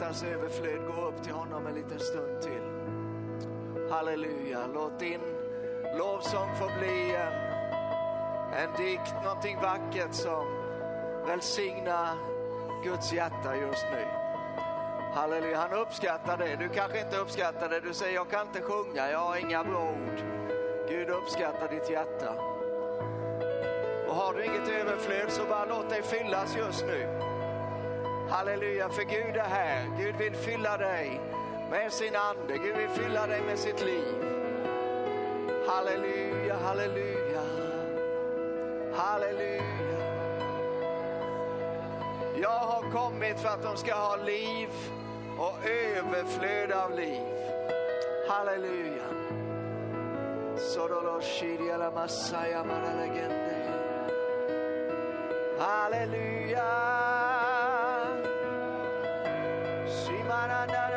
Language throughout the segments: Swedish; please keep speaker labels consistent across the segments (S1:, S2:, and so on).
S1: hjärtas överflöd gå upp till honom en liten stund till. Halleluja, låt din lovsång få bli en, en dikt, någonting vackert som välsignar Guds hjärta just nu. Halleluja, han uppskattar det. Du kanske inte uppskattar det. Du säger, jag kan inte sjunga, jag har inga bra ord. Gud uppskattar ditt hjärta. Och har du inget överflöd så bara låt dig fyllas just nu. Halleluja, för Gud är här. Gud vill fylla dig med sin ande. Gud vill fylla dig med sitt liv. Halleluja, halleluja, halleluja. Jag har kommit för att de ska ha liv och överflöd av liv. Halleluja. Masaya. Halleluja. para dar.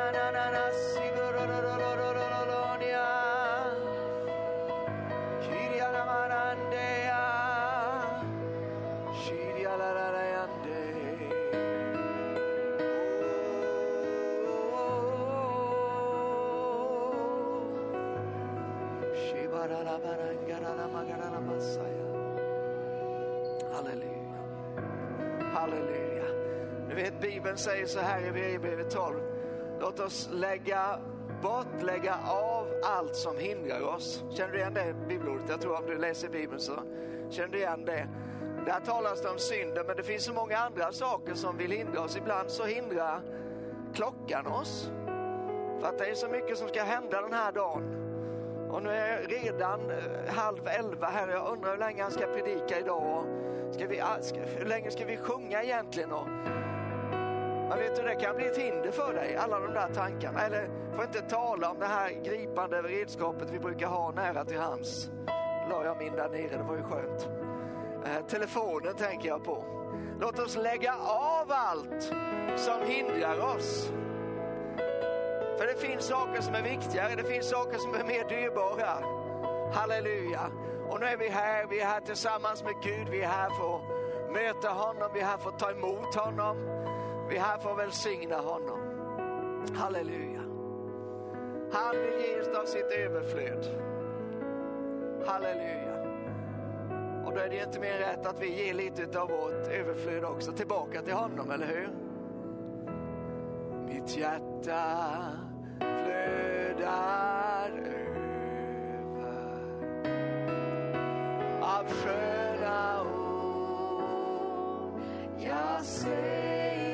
S1: Bibeln säger så här i Hebreerbrevet 12. Låt oss lägga bort, lägga av allt som hindrar oss. Känner du igen det bibelordet? Jag tror om du läser Bibeln så känner du igen det. Där talas det om synden men det finns så många andra saker som vill hindra oss. Ibland så hindrar klockan oss. För att det är så mycket som ska hända den här dagen. Och nu är jag redan eh, halv elva här. Jag undrar hur länge han ska predika idag. Ska vi, ah, ska, hur länge ska vi sjunga egentligen? Och, men vet du, det kan bli ett hinder för dig, alla de där tankarna. Eller får inte tala om det här gripande redskapet vi brukar ha nära till hands. La jag min där nere, det var ju skönt. Eh, telefonen tänker jag på. Låt oss lägga av allt som hindrar oss. För det finns saker som är viktigare, det finns saker som är mer dyrbara. Halleluja. Och nu är vi här, vi är här tillsammans med Gud, vi är här för att möta honom, vi är här för att ta emot honom. Vi är här för att välsigna honom. Halleluja. Han vill ge oss av sitt överflöd. Halleluja. Och då är det inte mer rätt att vi ger lite av vårt överflöd också tillbaka till honom, eller hur? Mitt hjärta flödar över av sköna ord jag säger.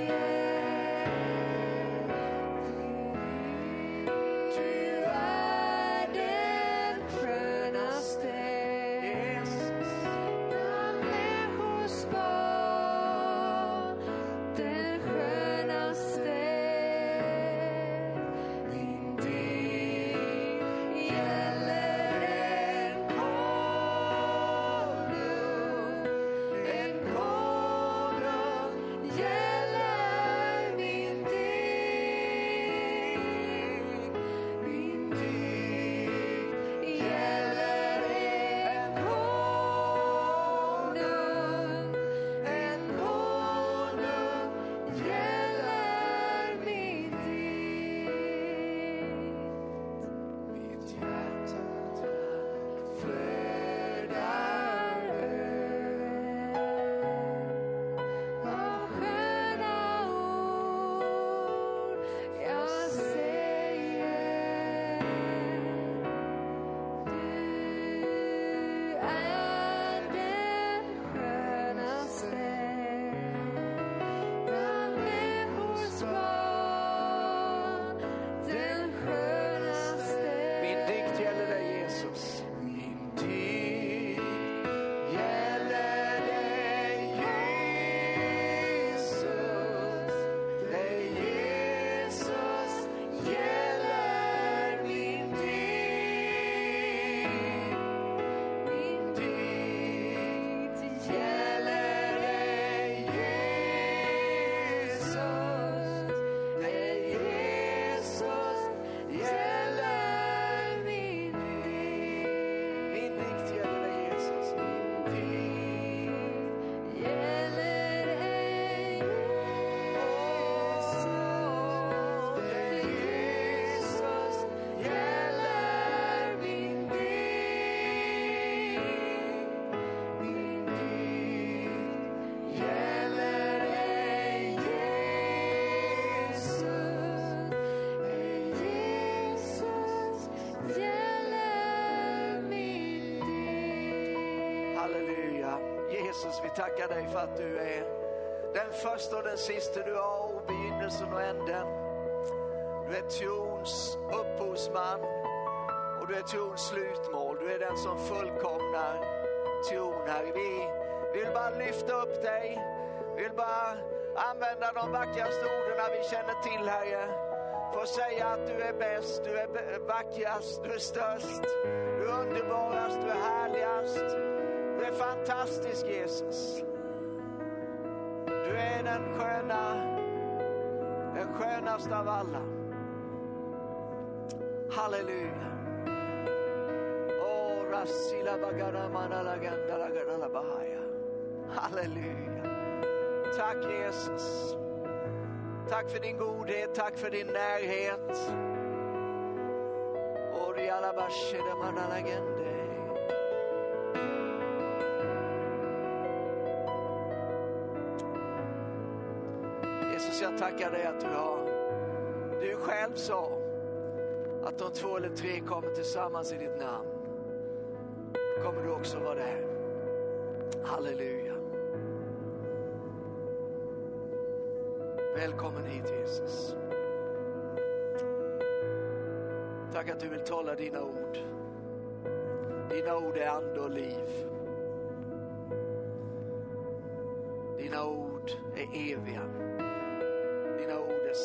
S1: Tackar dig för att du är den första och den sista du har, och begynnelsen och änden. Du är trons upphovsman och du är trons slutmål. Du är den som fullkomnar tron, Herre. Vi vill bara lyfta upp dig. Vi vill bara använda de vackraste orden vi känner till, Herre. För att säga att du är bäst, du är vackrast, du är störst, du är underbarast, du är härligast. Du är fantastisk, Jesus. Du är den sköna, den skönaste av alla. Halleluja. Oh, rassila. Halleluja. Tack Jesus. Tack för din godhet, tack för din närhet. Oriala tackar dig att du har, du själv sa att de två eller tre kommer tillsammans i ditt namn. Kommer du också vara där. Halleluja. Välkommen hit Jesus. Tack att du vill tala dina ord. Dina ord är ande och liv. Dina ord är eviga.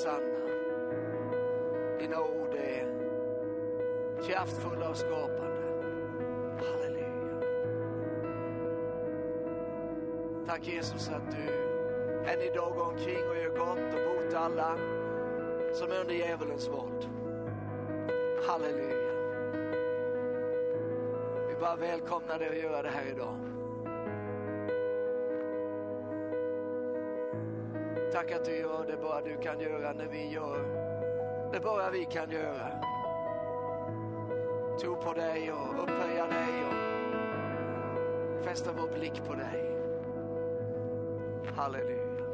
S1: Dina ord är sanna. Dina ord är kraftfulla och skapande. Halleluja. Tack Jesus att du än idag går omkring och gör gott och botar alla som är under djävulens våld. Halleluja. Vi bara välkomnar dig att göra det här idag. Tack att du gör det bara du kan göra när vi gör det bara vi kan göra. Tro på dig och upphöja dig och fästa vår blick på dig. Halleluja.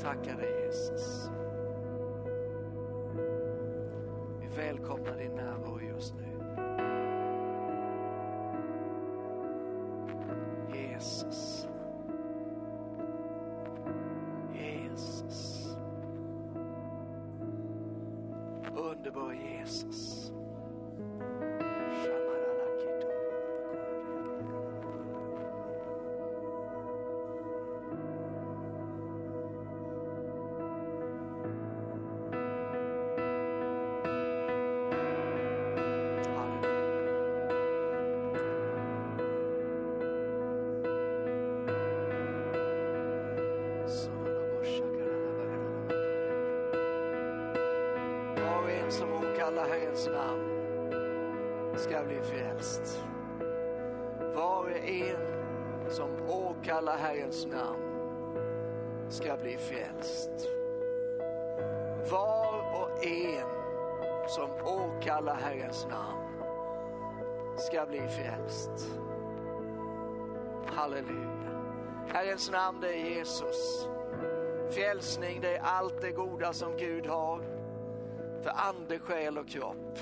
S1: Tackar dig Jesus. Den som åkallar Herrens namn ska bli frälst. Var och en som åkallar Herrens namn ska bli frälst. Var och en som åkallar Herrens namn ska bli frälst. Halleluja. Herrens namn det är Jesus. Frälsning det är allt det goda som Gud har för ande, själ och kropp.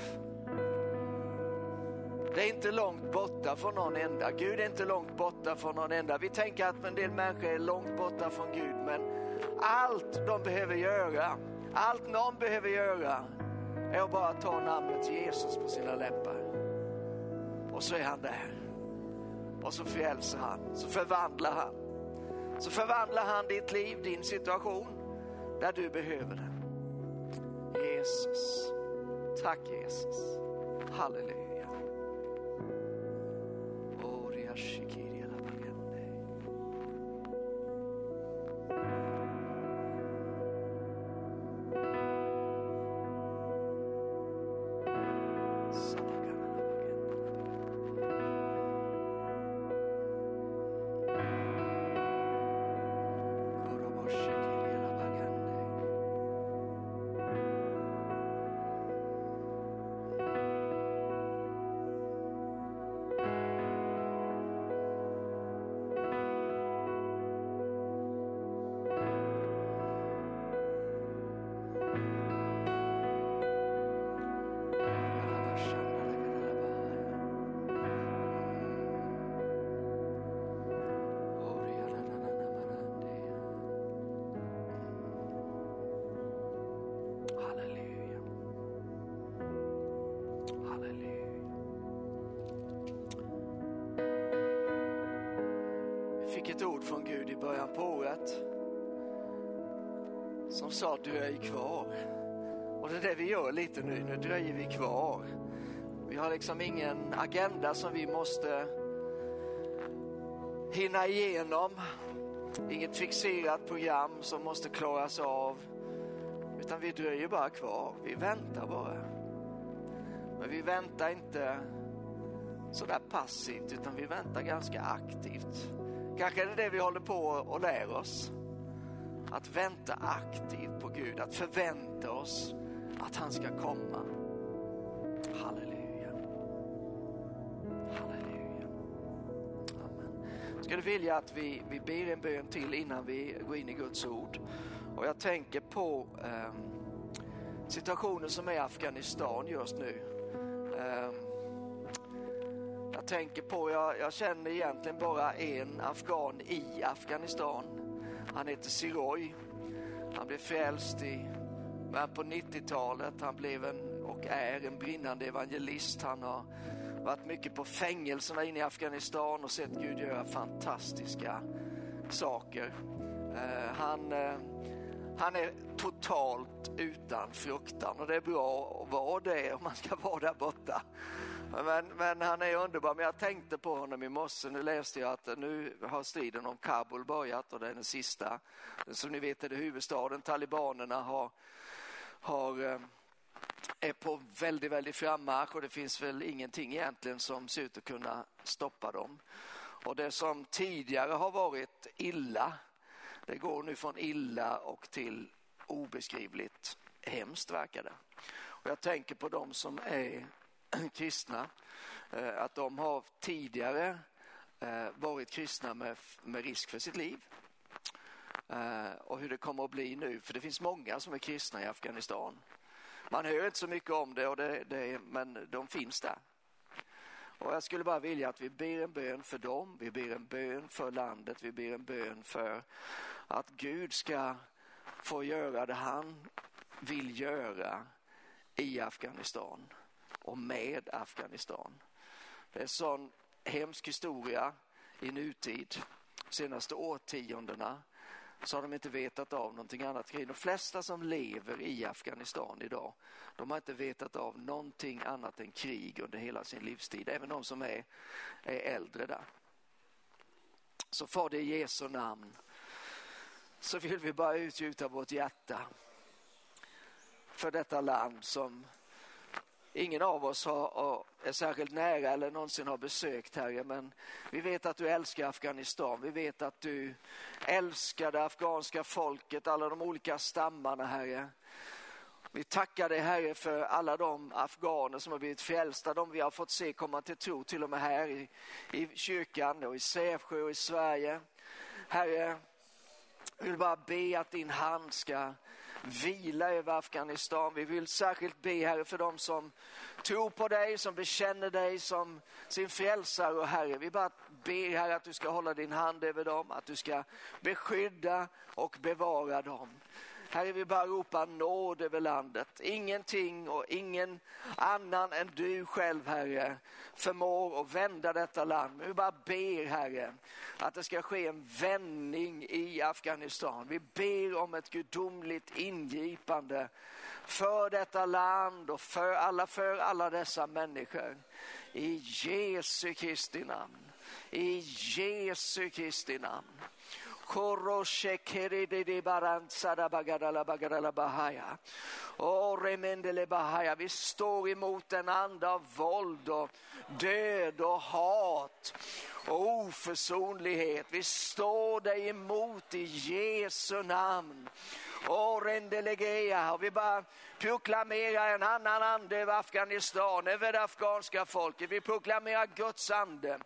S1: Det är inte långt borta från någon enda. Gud är inte långt borta från någon enda. Vi tänker att en del människor är långt borta från Gud, men allt de behöver göra, allt någon behöver göra är att bara ta namnet Jesus på sina läppar. Och så är han där. Och så frälser han, så förvandlar han. Så förvandlar han ditt liv, din situation, där du behöver den. Jesus. Tack Jesus. Halleluja. Oria ett ord från Gud i början på året som sa dröj kvar. Och det är det vi gör lite nu, nu dröjer vi kvar. Vi har liksom ingen agenda som vi måste hinna igenom. Inget fixerat program som måste klaras av. Utan vi dröjer bara kvar, vi väntar bara. Men vi väntar inte sådär passivt utan vi väntar ganska aktivt. Kanske är det det vi håller på och lär oss. Att vänta aktivt på Gud, att förvänta oss att han ska komma. Halleluja. Halleluja. Amen. Ska du vilja att vi, vi ber en bön till innan vi går in i Guds ord? Och jag tänker på eh, situationen som är i Afghanistan just nu. Eh, jag tänker på, jag, jag känner egentligen bara en afghan i Afghanistan. Han heter Siroy. Han blev frälst i början på 90-talet. Han blev en, och är en brinnande evangelist. Han har varit mycket på fängelserna inne i Afghanistan och sett Gud göra fantastiska saker. Eh, han, eh, han är totalt utan fruktan och det är bra att vara det om man ska vara där borta. Men, men, han är underbar. Men jag tänkte på honom i morse. Nu läste jag att nu har striden om Kabul börjat och det är den sista. Som ni vet är det huvudstaden. Talibanerna har, har, eh, är på väldigt, väldigt frammarsch och det finns väl ingenting egentligen som ser ut att kunna stoppa dem. Och det som tidigare har varit illa, det går nu från illa och till obeskrivligt hemskt verkar det. Och jag tänker på de som är kristna, eh, att de har tidigare eh, varit kristna med, med risk för sitt liv. Eh, och hur det kommer att bli nu, för det finns många som är kristna i Afghanistan. Man hör inte så mycket om det, och det, det men de finns där. Och jag skulle bara vilja att vi ber en bön för dem, vi ber en bön för landet, vi ber en bön för att Gud ska få göra det han vill göra i Afghanistan och med Afghanistan. Det är en sån hemsk historia i nutid. De senaste årtiondena så har de inte vetat av någonting annat. De flesta som lever i Afghanistan idag, de har inte vetat av någonting annat än krig under hela sin livstid. Även de som är, är äldre där. Så Fader i Jesu namn så vill vi bara utgjuta vårt hjärta för detta land som ingen av oss har, är särskilt nära eller någonsin har besökt, Herre, men vi vet att du älskar Afghanistan. Vi vet att du älskar det afghanska folket, alla de olika stammarna, Herre. Vi tackar dig Herre för alla de afghaner som har blivit frälsta, de vi har fått se komma till tro till och med här i, i kyrkan och i Sävsjö och i Sverige. Herre, jag vill bara be att din hand ska vila över Afghanistan. Vi vill särskilt be Herre för dem som tror på dig, som bekänner dig som sin frälsare och Herre. Vi bara ber Herre att du ska hålla din hand över dem, att du ska beskydda och bevara dem. Herre, vi bara ropar nåd över landet. Ingenting och ingen annan än du själv, Herre, förmår att vända detta land. Men vi bara ber, Herre, att det ska ske en vändning i Afghanistan. Vi ber om ett gudomligt ingripande för detta land och för alla, för alla dessa människor. I Jesu Kristi namn. I Jesu Kristi namn. Vi står emot en ande av våld och död och hat och oförsonlighet. Vi står dig emot i Jesu namn. Oh, o Rendelegeja, och vi bara proklamerar en annan ande över Afghanistan, över det afghanska folket. Vi proklamerar Guds ande.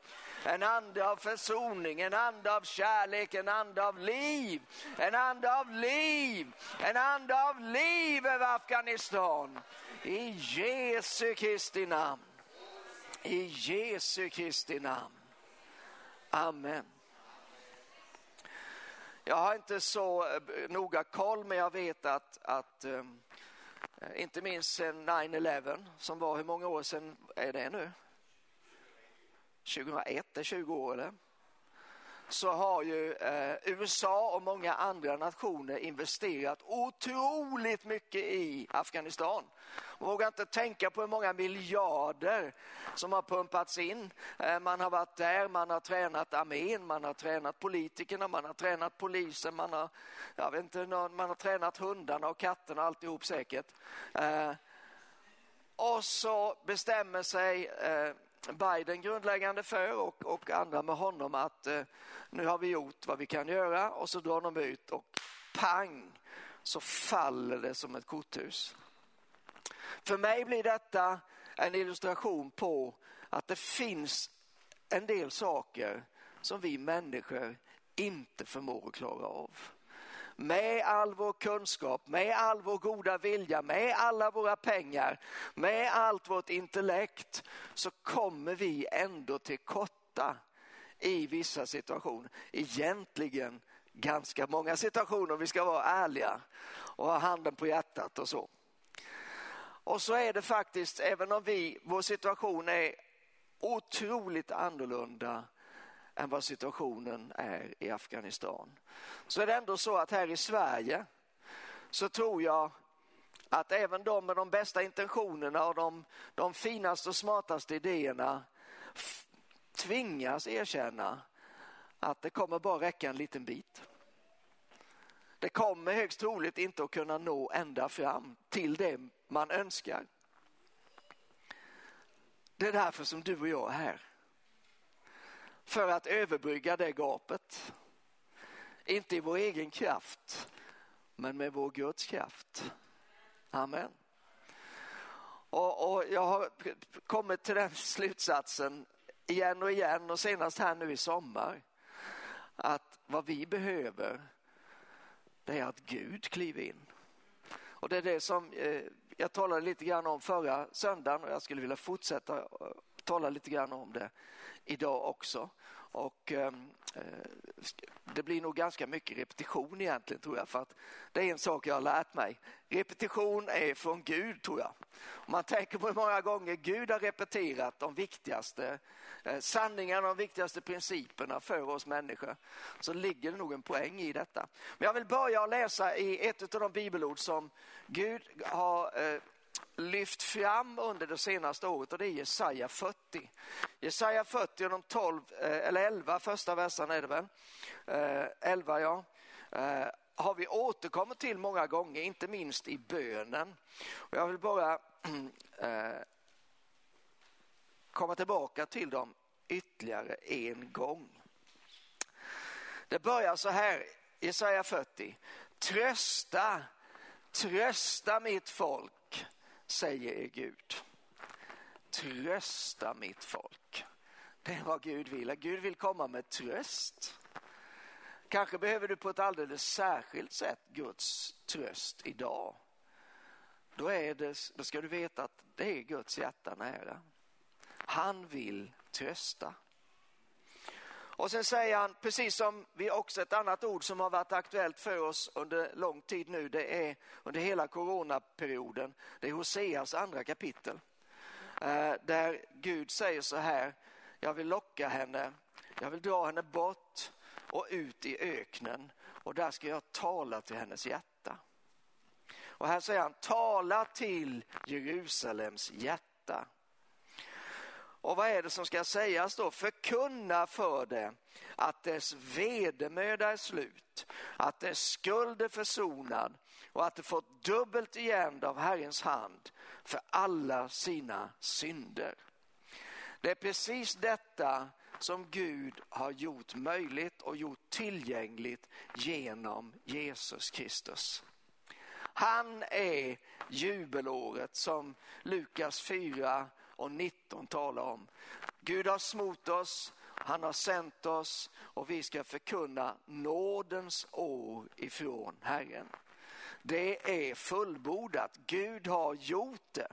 S1: En ande av försoning, en ande av kärlek, en ande av liv. En ande av liv, en ande av liv över Afghanistan. I Jesu Kristi namn. I Jesu Kristi namn. Amen. Jag har inte så eh, noga koll, men jag vet att, att eh, inte minst sen 9-11 som var, hur många år sedan är det nu? 2001, det är 20 år eller? så har ju eh, USA och många andra nationer investerat otroligt mycket i Afghanistan. Man vågar inte tänka på hur många miljarder som har pumpats in. Eh, man har varit där, man har tränat armén, man har tränat politikerna, man har tränat polisen, man har, jag vet inte, man har tränat hundarna och katterna alltihop säkert. Eh, och så bestämmer sig eh, Biden grundläggande för och, och andra med honom att eh, nu har vi gjort vad vi kan göra och så drar de ut och pang så faller det som ett korthus. För mig blir detta en illustration på att det finns en del saker som vi människor inte förmår att klara av. Med all vår kunskap, med all vår goda vilja, med alla våra pengar, med allt vårt intellekt så kommer vi ändå till korta i vissa situationer. Egentligen ganska många situationer om vi ska vara ärliga och ha handen på hjärtat och så. Och så är det faktiskt, även om vi, vår situation är otroligt annorlunda än vad situationen är i Afghanistan. Så är det ändå så att här i Sverige så tror jag att även de med de bästa intentionerna och de, de finaste och smartaste idéerna tvingas erkänna att det kommer bara räcka en liten bit. Det kommer högst troligt inte att kunna nå ända fram till det man önskar. Det är därför som du och jag är här. För att överbrygga det gapet. Inte i vår egen kraft, men med vår Guds kraft. Amen. Och, och, jag har kommit till den slutsatsen igen och igen och senast här nu i sommar att vad vi behöver det är att Gud kliver in. Och det är det som eh, jag talade lite grann om förra söndagen och jag skulle vilja fortsätta eh, tala lite grann om det idag också. Och ehm, eh, det blir nog ganska mycket repetition egentligen tror jag för att det är en sak jag har lärt mig. Repetition är från Gud tror jag. Om man tänker på hur många gånger Gud har repeterat de viktigaste eh, sanningarna, de viktigaste principerna för oss människor så ligger det nog en poäng i detta. Men jag vill börja läsa i ett av de bibelord som Gud har eh, lyft fram under det senaste året och det är Jesaja 40. Jesaja 40 och de 12, eh, eller 11 första verserna är det väl, eh, 11 ja, eh, har vi återkommit till många gånger, inte minst i bönen. Och jag vill bara komma tillbaka till dem ytterligare en gång. Det börjar så här, Jesaja 40. Trösta, trösta mitt folk, säger er Gud. Trösta mitt folk. Det är vad Gud vill. Gud vill komma med tröst. Kanske behöver du på ett alldeles särskilt sätt Guds tröst idag. Då, är det, då ska du veta att det är Guds hjärta nära. Han vill trösta. Och sen säger han, precis som vi också ett annat ord som har varit aktuellt för oss under lång tid nu, det är under hela coronaperioden, det är Hoseas andra kapitel. Eh, där Gud säger så här, jag vill locka henne, jag vill dra henne bort och ut i öknen och där ska jag tala till hennes hjärta. Och här säger han, tala till Jerusalems hjärta. Och vad är det som ska sägas då? Förkunna för det att dess vedermöda är slut, att dess skuld är försonad och att det fått dubbelt igen av Herrens hand för alla sina synder. Det är precis detta som Gud har gjort möjligt och gjort tillgängligt genom Jesus Kristus. Han är jubelåret som Lukas 4 och 19 talar om. Gud har smort oss, han har sänt oss och vi ska förkunna nådens år ifrån Herren. Det är fullbordat, Gud har gjort det.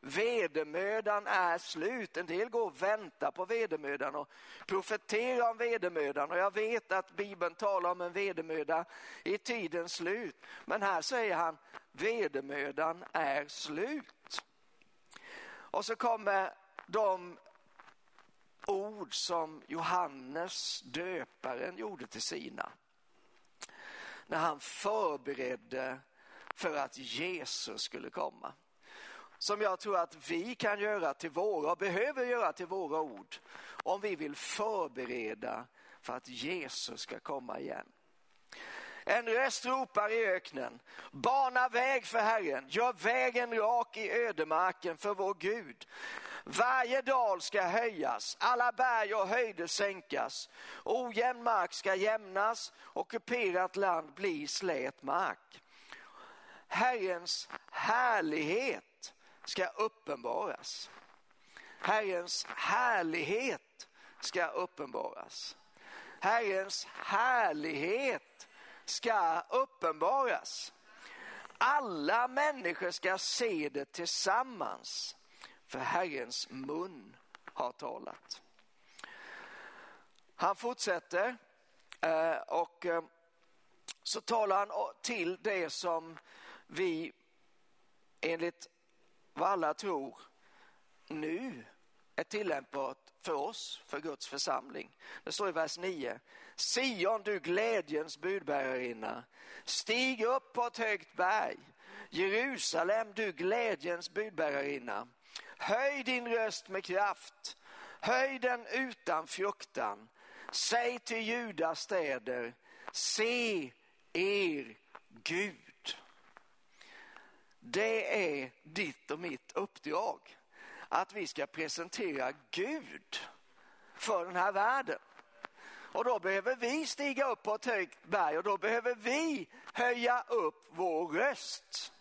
S1: Vedermödan är slut. En del går och väntar på vedermödan och profeterar om vedermödan. Och jag vet att Bibeln talar om en vedermöda i tidens slut. Men här säger han, vedermödan är slut. Och så kommer de ord som Johannes döparen gjorde till sina. När han förberedde för att Jesus skulle komma. Som jag tror att vi kan göra till våra och behöver göra till våra ord om vi vill förbereda för att Jesus ska komma igen. En röst ropar i öknen, bana väg för Herren, gör vägen rak i ödemarken för vår Gud. Varje dal ska höjas, alla berg och höjder sänkas. Ojämn mark ska jämnas, ockuperat land bli slät mark. Herrens härlighet ska uppenbaras. Herrens härlighet ska uppenbaras. Herrens härlighet ska uppenbaras. Alla människor ska se det tillsammans, för Herrens mun har talat. Han fortsätter eh, och eh, så talar han till det som vi enligt vad alla tror nu är tillämpbart för oss, för Guds församling. Det står i vers 9. Sion, du glädjens budbärarinna, stig upp på ett högt berg. Jerusalem, du glädjens budbärarinna. Höj din röst med kraft, höj den utan fruktan. Säg till Judas städer, se er Gud. Det är ditt och mitt uppdrag att vi ska presentera Gud för den här världen. Och då behöver vi stiga upp på ett högt berg och då behöver vi höja upp vår röst.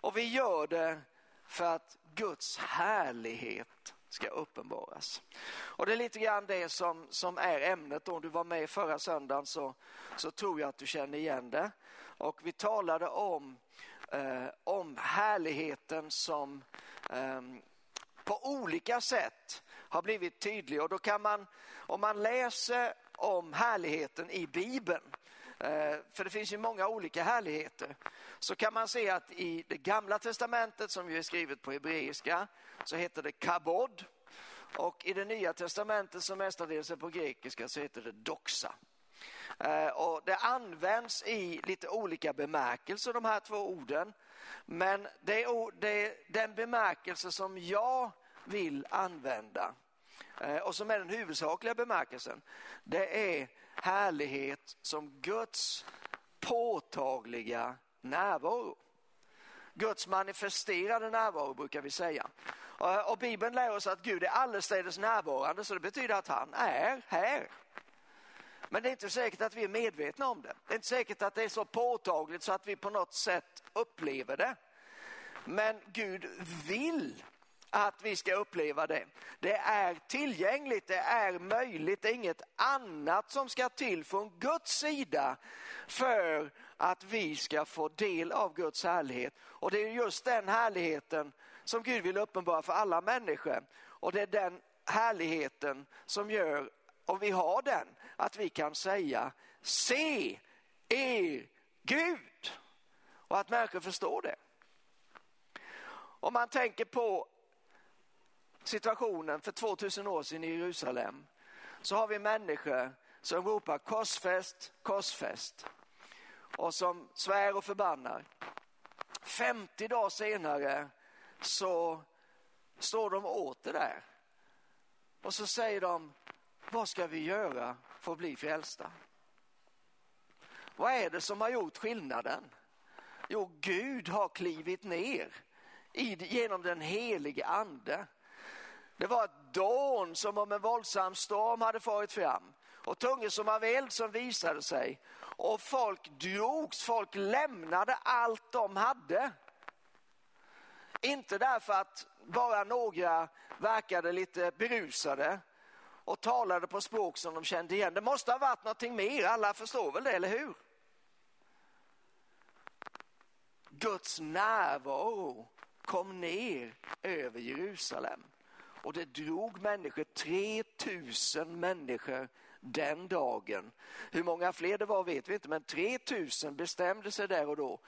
S1: Och vi gör det för att Guds härlighet ska uppenbaras. Och det är lite grann det som, som är ämnet. Om du var med förra söndagen så, så tror jag att du känner igen det. Och vi talade om, eh, om härligheten som eh, på olika sätt har blivit tydlig. Och då kan man, om man läser om härligheten i Bibeln, eh, för det finns ju många olika härligheter, så kan man se att i det gamla testamentet som ju är skrivet på hebreiska så heter det kabod. Och i det nya testamentet som mestadels är på grekiska så heter det doxa. Eh, och det används i lite olika bemärkelser de här två orden. Men det det är den bemärkelse som jag vill använda eh, och som är den huvudsakliga bemärkelsen. Det är härlighet som Guds påtagliga närvaro. Guds manifesterade närvaro brukar vi säga. Eh, och Bibeln lär oss att Gud är allestädes närvarande så det betyder att han är här. Men det är inte säkert att vi är medvetna om det. Det är inte säkert att det är så påtagligt så att vi på något sätt upplever det. Men Gud vill att vi ska uppleva det. Det är tillgängligt, det är möjligt, det är inget annat som ska till från Guds sida för att vi ska få del av Guds härlighet. Och det är just den härligheten som Gud vill uppenbara för alla människor. Och det är den härligheten som gör, om vi har den, att vi kan säga se er Gud. Och att människor förstår det. Om man tänker på situationen för 2000 år sedan i Jerusalem så har vi människor som ropar korsfäst, korsfäst och som svär och förbannar. 50 dagar senare så står de åter där och så säger de, vad ska vi göra för att bli frälsta? Vad är det som har gjort skillnaden? Jo, Gud har klivit ner genom den helige ande det var ett dån som om en våldsam storm hade farit fram och tungor som av eld som visade sig och folk drogs, folk lämnade allt de hade. Inte därför att bara några verkade lite berusade och talade på språk som de kände igen. Det måste ha varit någonting mer, alla förstår väl det, eller hur? Guds närvaro kom ner över Jerusalem. Och det drog människor, 3000 människor den dagen. Hur många fler det var vet vi inte, men 3000 bestämde sig där och då.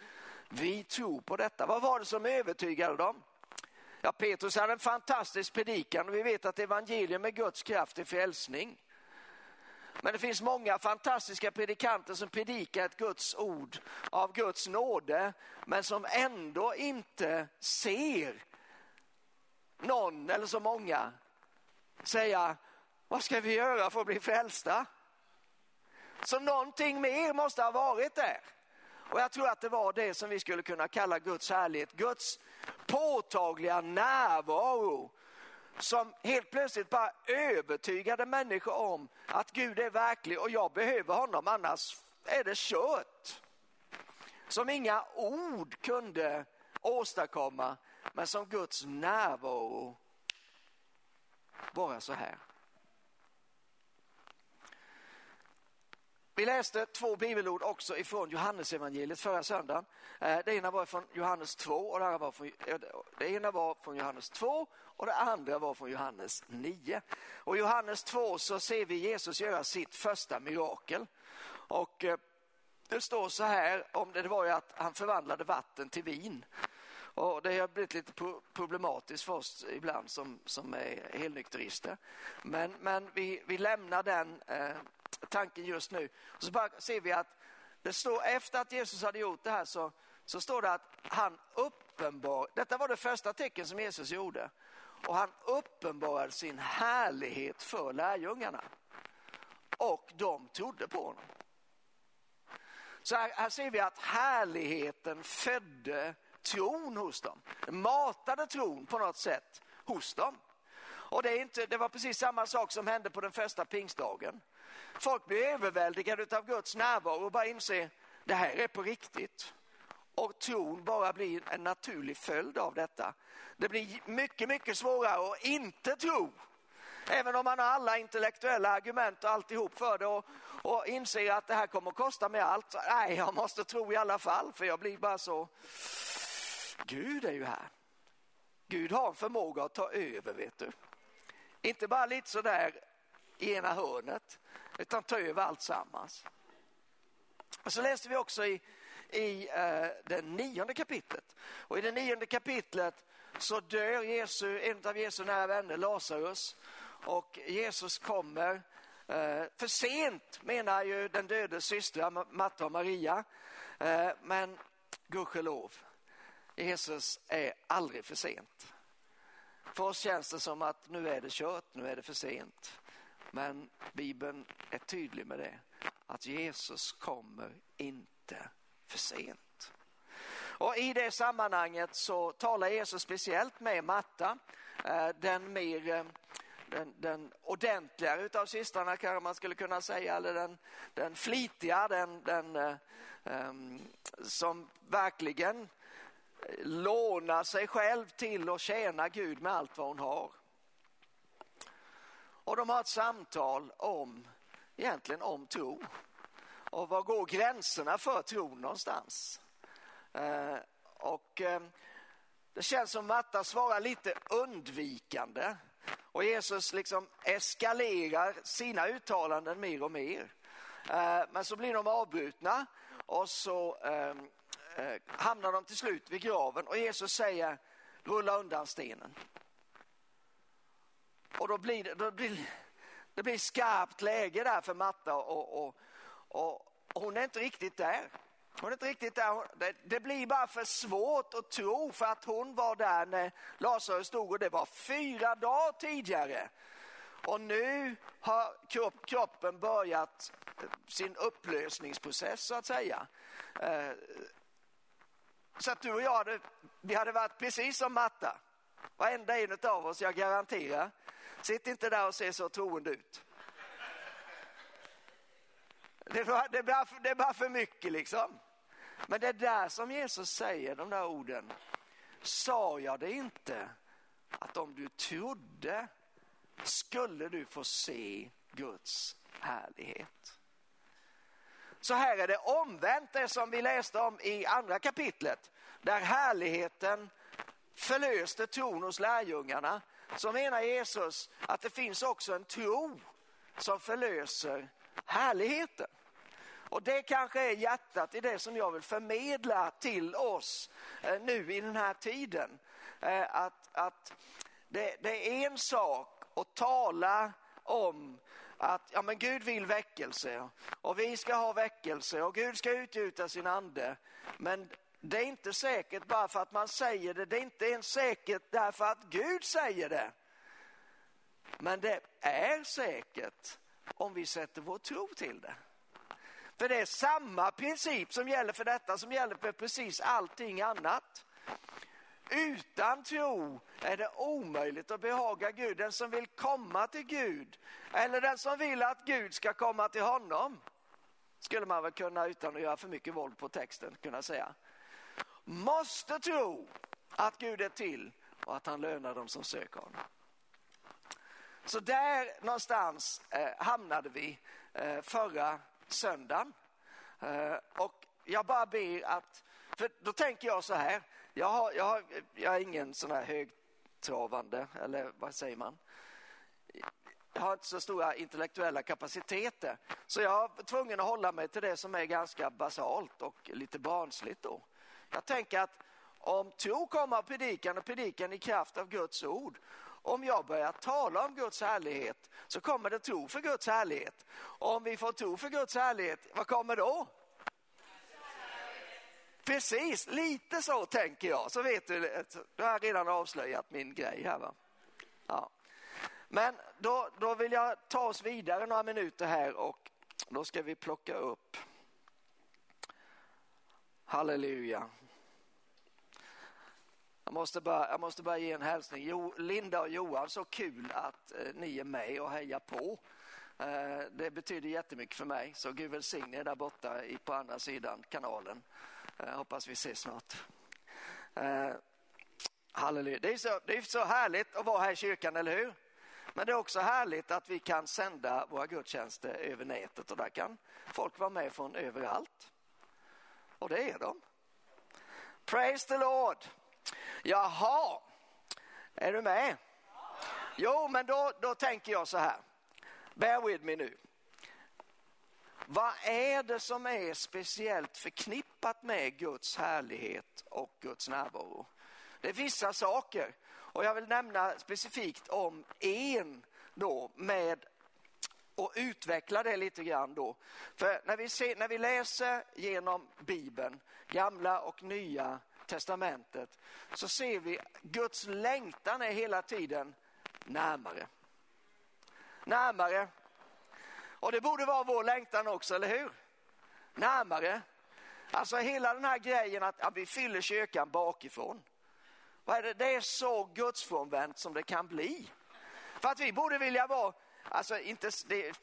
S1: Vi tror på detta. Vad var det som övertygade dem? Ja, Petrus hade en fantastisk predikan och vi vet att evangelium är Guds kraft är frälsning. Men det finns många fantastiska predikanter som predikar ett Guds ord av Guds nåde, men som ändå inte ser någon eller så många säga, vad ska vi göra för att bli frälsta? Så någonting mer måste ha varit där. Och jag tror att det var det som vi skulle kunna kalla Guds härlighet, Guds påtagliga närvaro som helt plötsligt bara övertygade människor om att Gud är verklig och jag behöver honom annars är det kört. Som inga ord kunde åstadkomma men som Guds närvaro bara så här. Vi läste två bibelord också ifrån Johannesevangeliet förra söndagen. Eh, det ena var från Johannes 2 och det, var från, eh, det ena var från Johannes 2 och det andra var från Johannes 9. Och I Johannes 2 så ser vi Jesus göra sitt första mirakel. Och eh, det står så här om det var ju att han förvandlade vatten till vin. Och det har blivit lite problematiskt för oss ibland som, som är helnykterister. Men, men vi, vi lämnar den eh, tanken just nu. Och så bara ser vi att det står efter att Jesus hade gjort det här så, så står det att han uppenbar, detta var det första tecken som Jesus gjorde. Och han uppenbarade sin härlighet för lärjungarna. Och de trodde på honom. Så här, här ser vi att härligheten födde tron hos dem. Matade tron på något sätt hos dem. Och det, är inte, det var precis samma sak som hände på den första pingstdagen. Folk blir överväldigade av Guds närvaro och bara inser det här är på riktigt. Och tron bara blir en naturlig följd av detta. Det blir mycket, mycket svårare att inte tro. Även om man har alla intellektuella argument och alltihop för det och, och inser att det här kommer att kosta mig allt. Nej, jag måste tro i alla fall för jag blir bara så... Gud är ju här. Gud har en förmåga att ta över, vet du. Inte bara lite sådär i ena hörnet, utan ta över allt sammans. Och så läste vi också i, i eh, det nionde kapitlet. Och i det nionde kapitlet så dör Jesu, en av Jesu nära vänner, Lazarus. Och Jesus kommer eh, för sent, menar ju den dödes systrar Marta och Maria. Eh, men gudskelov, Jesus är aldrig för sent. För oss känns det som att nu är det kört, nu är det för sent. Men Bibeln är tydlig med det, att Jesus kommer inte för sent. Och I det sammanhanget så talar Jesus speciellt med Marta, eh, den mer eh, den, den ordentligare utav systrarna kanske man skulle kunna säga, eller den, den flitiga, den, den um, som verkligen lånar sig själv till att tjäna Gud med allt vad hon har. Och de har ett samtal om, egentligen om tro. Och var går gränserna för tro någonstans? Eh, och eh, det känns som Matta svarar lite undvikande. Och Jesus liksom eskalerar sina uttalanden mer och mer. Eh, men så blir de avbrutna och så eh, Eh, hamnar de till slut vid graven och Jesus säger rulla undan stenen. Och då blir det, då blir, det blir skarpt läge där för Matta och, och, och, och hon är inte riktigt där. Hon är inte riktigt där. Det, det, blir bara för svårt att tro för att hon var där när Lazarus stod och det var fyra dagar tidigare. Och nu har kropp, kroppen börjat sin upplösningsprocess så att säga. Eh, så att du och jag hade, vi hade varit precis som Matta. Varenda en av oss, jag garanterar. Sitt inte där och se så troende ut. Det, var, det, är bara, det är bara för mycket liksom. Men det är där som Jesus säger de där orden. Sa jag det inte att om du trodde skulle du få se Guds härlighet. Så här är det omvänt det som vi läste om i andra kapitlet där härligheten förlöste tron hos lärjungarna så menar Jesus att det finns också en tro som förlöser härligheten. Och det kanske är hjärtat i det som jag vill förmedla till oss eh, nu i den här tiden. Eh, att, att det, det är en sak att tala om att ja, men Gud vill väckelse och vi ska ha väckelse och Gud ska utgjuta sin ande. Men det är inte säkert bara för att man säger det, det är inte ens säkert därför att Gud säger det. Men det är säkert om vi sätter vår tro till det. För det är samma princip som gäller för detta som gäller för precis allting annat. Utan tro är det omöjligt att behaga Gud. Den som vill komma till Gud eller den som vill att Gud ska komma till honom skulle man väl kunna utan att göra för mycket våld på texten kunna säga. Måste tro att Gud är till och att han lönar dem som söker honom. Så där någonstans eh, hamnade vi eh, förra söndagen. Eh, och jag bara ber att, för då tänker jag så här, jag, har, jag, har, jag är ingen sån här högtravande, eller vad säger man? Jag har inte så stora intellektuella kapaciteter. Så jag var tvungen att hålla mig till det som är ganska basalt och lite barnsligt då. Jag tänker att om tro kommer av predikan och predikan i kraft av Guds ord. Om jag börjar tala om Guds härlighet så kommer det tro för Guds härlighet. Och om vi får tro för Guds härlighet, vad kommer då? Precis, lite så tänker jag. Så vet du, då har jag redan avslöjat min grej här. Va? Ja. Men då, då vill jag ta oss vidare några minuter här och då ska vi plocka upp Halleluja. Jag måste bara, jag måste bara ge en hälsning. Jo, Linda och Johan, så kul att eh, ni är med och hejar på. Eh, det betyder jättemycket för mig, så Gud välsigne er där borta i, på andra sidan kanalen. Eh, hoppas vi ses snart. Eh, halleluja. Det är, så, det är så härligt att vara här i kyrkan, eller hur? Men det är också härligt att vi kan sända våra gudstjänster över nätet och där kan folk vara med från överallt. Och det är de. Praise the Lord. Jaha, är du med? Jo, men då, då tänker jag så här. Bear with me nu. Vad är det som är speciellt förknippat med Guds härlighet och Guds närvaro? Det är vissa saker och jag vill nämna specifikt om en då med och utveckla det lite grann då. För när vi, ser, när vi läser genom Bibeln, gamla och nya testamentet, så ser vi Guds längtan är hela tiden närmare. Närmare. Och det borde vara vår längtan också, eller hur? Närmare. Alltså hela den här grejen att, att vi fyller kyrkan bakifrån. Vad är det? det är så gudsfrånvänt som det kan bli. För att vi borde vilja vara, alltså inte, det,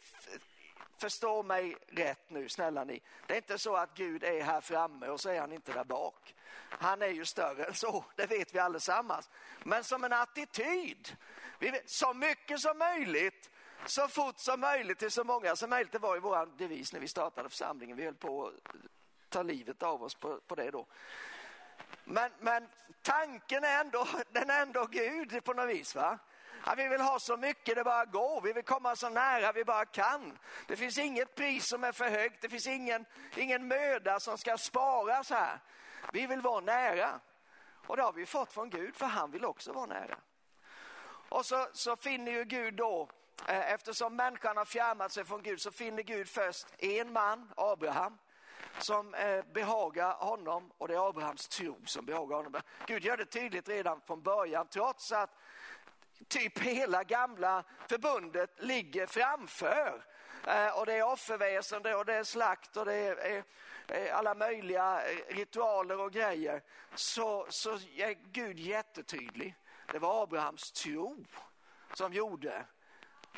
S1: förstå mig rätt nu snälla ni. Det är inte så att Gud är här framme och så är han inte där bak. Han är ju större än så, det vet vi allesammans. Men som en attityd, vi, så mycket som möjligt, så fort som möjligt till så många som möjligt. Det var ju vår devis när vi startade församlingen. Vi höll på att ta livet av oss på, på det då. Men, men tanken är ändå, den är ändå Gud på något vis. Va? Att vi vill ha så mycket det bara går, vi vill komma så nära vi bara kan. Det finns inget pris som är för högt, det finns ingen, ingen möda som ska sparas här. Vi vill vara nära. Och det har vi fått från Gud, för han vill också vara nära. Och så, så finner ju Gud då, eh, eftersom människan har fjärmat sig från Gud, så finner Gud först en man, Abraham, som eh, behagar honom och det är Abrahams tro som behagar honom. Gud gör det tydligt redan från början, trots att typ hela gamla förbundet ligger framför. Eh, och det är offerväsende och det är slakt och det är, är Eh, alla möjliga eh, ritualer och grejer. Så, så är Gud jättetydlig. Det var Abrahams tro som gjorde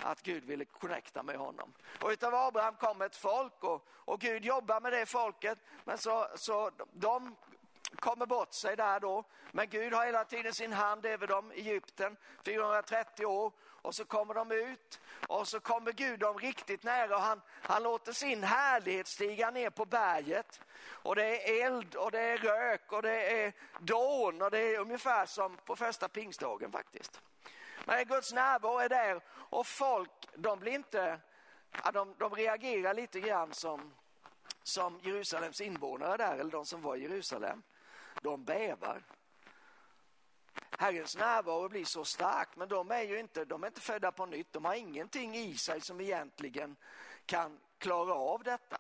S1: att Gud ville connecta med honom. Och utav Abraham kom ett folk och, och Gud jobbar med det folket. Men så, så de kommer bort sig där då. Men Gud har hela tiden sin hand över dem, Egypten, 430 år. Och så kommer de ut och så kommer Gud dem riktigt nära och han, han låter sin härlighet stiga ner på berget. Och det är eld och det är rök och det är dån och det är ungefär som på första pingstdagen faktiskt. Men Guds närvaro är där och folk, de blir inte, de, de reagerar lite grann som, som Jerusalems invånare där, eller de som var i Jerusalem. De bävar. Herrens närvaro blir så stark, men de är ju inte, de är inte födda på nytt. De har ingenting i sig som egentligen kan klara av detta.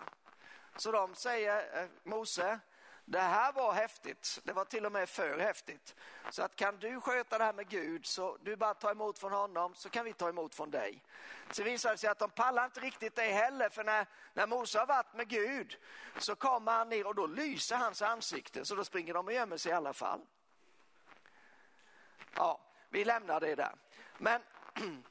S1: Så de säger, eh, Mose, det här var häftigt. Det var till och med för häftigt. Så att kan du sköta det här med Gud så du bara tar emot från honom så kan vi ta emot från dig. Så visar det sig att de pallar inte riktigt det heller för när, när Mose har varit med Gud så kommer han ner och då lyser hans ansikte så då springer de och gömmer sig i alla fall. Ja, vi lämnar det där. Men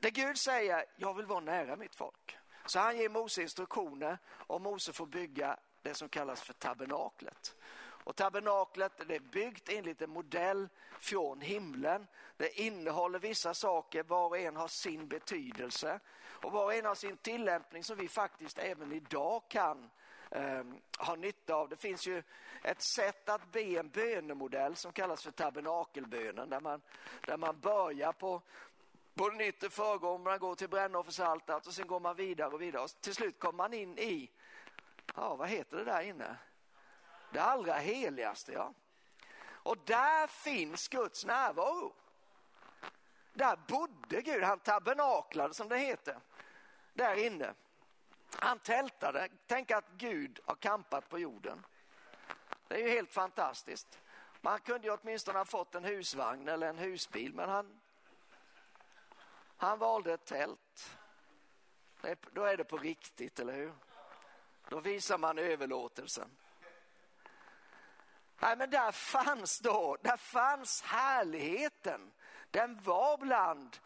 S1: det Gud säger, jag vill vara nära mitt folk. Så han ger Mose instruktioner och Mose får bygga det som kallas för tabernaklet. Och tabernaklet det är byggt enligt en modell från himlen. Det innehåller vissa saker, var och en har sin betydelse och var och en har sin tillämpning som vi faktiskt även idag kan eh, nytta av. Det finns ju ett sätt att be en bönemodell som kallas för tabernakelbönen där man, där man börjar på, på den yttre förgången, man går till brännoffersaltaret och sen går man vidare och vidare. Och till slut kommer man in i, ja vad heter det där inne? Det allra heligaste, ja. Och där finns Guds närvaro. Där bodde Gud, han tabernaklade som det heter, där inne. Han tältade, tänk att Gud har kampat på jorden. Det är ju helt fantastiskt. Man kunde ju åtminstone ha fått en husvagn eller en husbil men han, han valde ett tält. Då är det på riktigt, eller hur? Då visar man överlåtelsen. Nej, men där fanns då, där fanns härligheten. Den var bland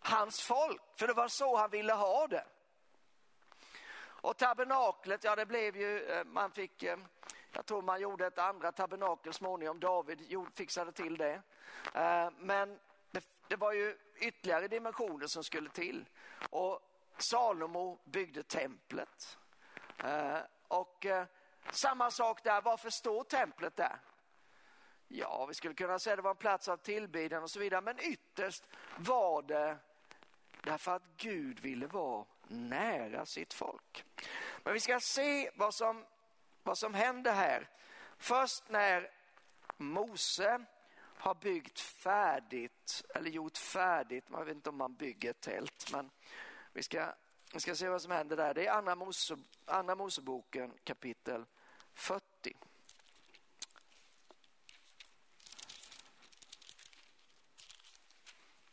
S1: hans folk, för det var så han ville ha det. Och tabernaklet, ja det blev ju, eh, man fick, eh, jag tror man gjorde ett andra tabernakel småningom, David fixade till det. Eh, men det, det var ju ytterligare dimensioner som skulle till. Och Salomo byggde templet. Och samma sak där, varför står templet där? Ja, vi skulle kunna säga att det var en plats av tillbedjan och så vidare, men ytterst var det därför att Gud ville vara nära sitt folk. Men vi ska se vad som, vad som händer här. Först när Mose har byggt färdigt, eller gjort färdigt, man vet inte om man bygger ett tält, men vi ska, vi ska se vad som händer där. Det är Andra, Mose, Andra Moseboken kapitel 40.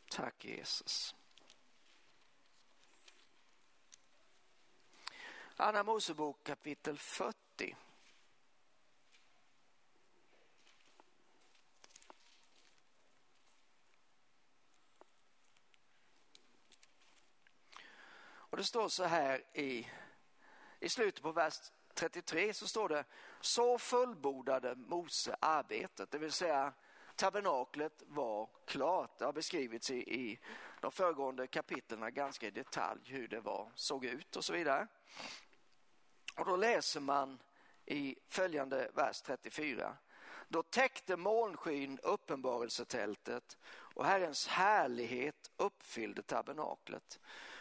S1: Tack Jesus. Andra Mosebok kapitel 40. Och det står så här i, i slutet på vers 33 så står det så fullbordade Mose arbetet, det vill säga tabernaklet var klart. Det har beskrivits i, i de föregående kapitlen ganska i detalj hur det var, såg ut och så vidare. Och då läser man i följande vers 34. Då täckte molnskyn uppenbarelsetältet och Herrens härlighet uppfyllde tabernaklet.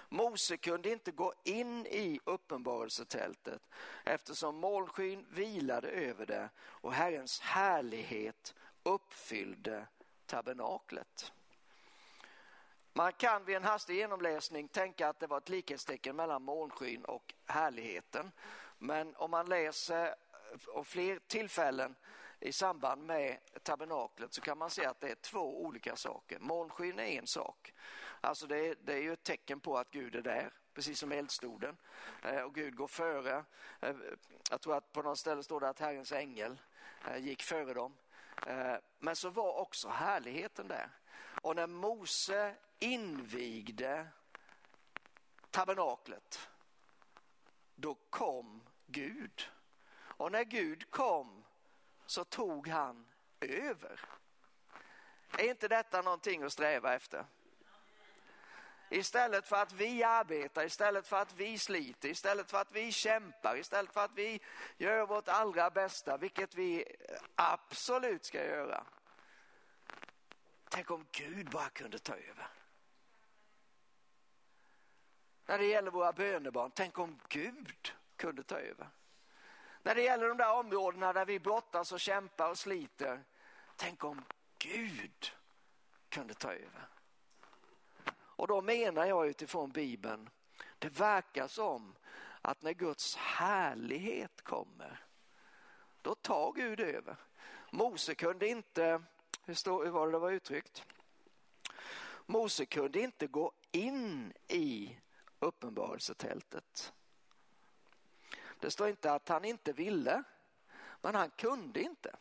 S1: Mose kunde inte gå in i uppenbarelsetältet eftersom molnskyn vilade över det och Herrens härlighet uppfyllde tabernaklet. Man kan vid en hastig genomläsning tänka att det var ett likhetstecken mellan molnskyn och härligheten. Men om man läser eh, och fler tillfällen i samband med tabernaklet så kan man se att det är två olika saker. Molnskyn är en sak. Alltså det är, det är ju ett tecken på att Gud är där, precis som eldstoden. Eh, och Gud går före. Eh, jag tror att på något ställe står det att Herrens ängel gick före dem. Men så var också härligheten där. Och när Mose invigde tabernaklet, då kom Gud. Och när Gud kom så tog han över. Är inte detta någonting att sträva efter? Istället för att vi arbetar, istället för att vi sliter, istället för att vi kämpar, istället för att vi gör vårt allra bästa, vilket vi absolut ska göra. Tänk om Gud bara kunde ta över. När det gäller våra bönebarn, tänk om Gud kunde ta över. När det gäller de där områdena där vi brottas och kämpar och sliter, tänk om Gud kunde ta över. Och då menar jag utifrån Bibeln, det verkar som att när Guds härlighet kommer, då tar Gud över. Mose kunde inte, hur, stod, hur var det det var uttryckt? Mose kunde inte gå in i uppenbarelsetältet. Det står inte att han inte ville, men han kunde inte.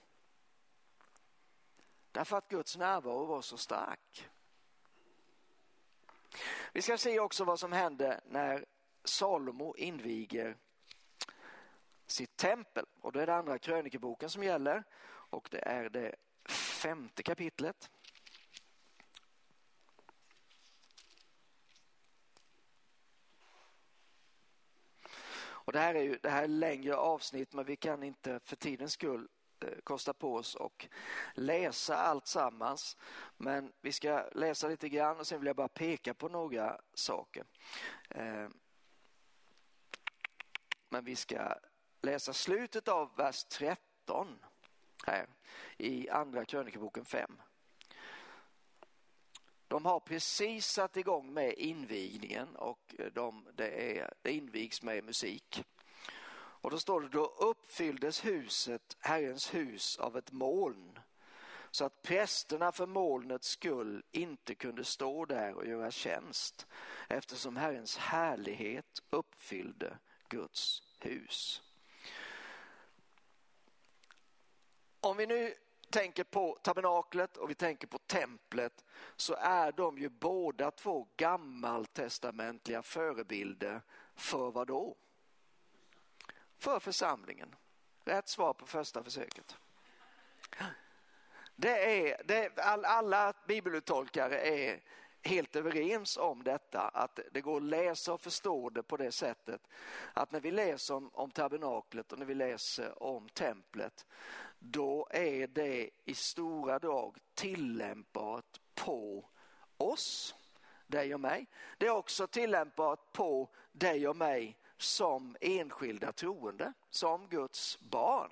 S1: Därför att Guds närvaro var så stark. Vi ska se också vad som hände när Salomo inviger sitt tempel. Och då är det andra krönikeboken som gäller och det är det femte kapitlet. Och det här är ju det här är längre avsnitt men vi kan inte för tidens skull eh, kosta på oss och läsa allt sammans. Men vi ska läsa lite grann och sen vill jag bara peka på några saker. Eh, men vi ska läsa slutet av vers 13 här i andra krönikeboken 5. De har precis satt igång med invigningen och eh, de, det, är, det invigs med musik. Och då står det, då uppfylldes huset, Herrens hus, av ett moln så att prästerna för molnets skull inte kunde stå där och göra tjänst eftersom Herrens härlighet uppfyllde Guds hus. Om vi nu tänker på tabernaklet och vi tänker på templet så är de ju båda två gammaltestamentliga förebilder för vad då? För församlingen. Rätt svar på första försöket. Det är, det, all, alla bibeluttolkare är helt överens om detta, att det går att läsa och förstå det på det sättet att när vi läser om, om tabernaklet och när vi läser om templet, då är det i stora drag tillämpbart på oss, dig och mig. Det är också tillämpbart på dig och mig som enskilda troende, som Guds barn.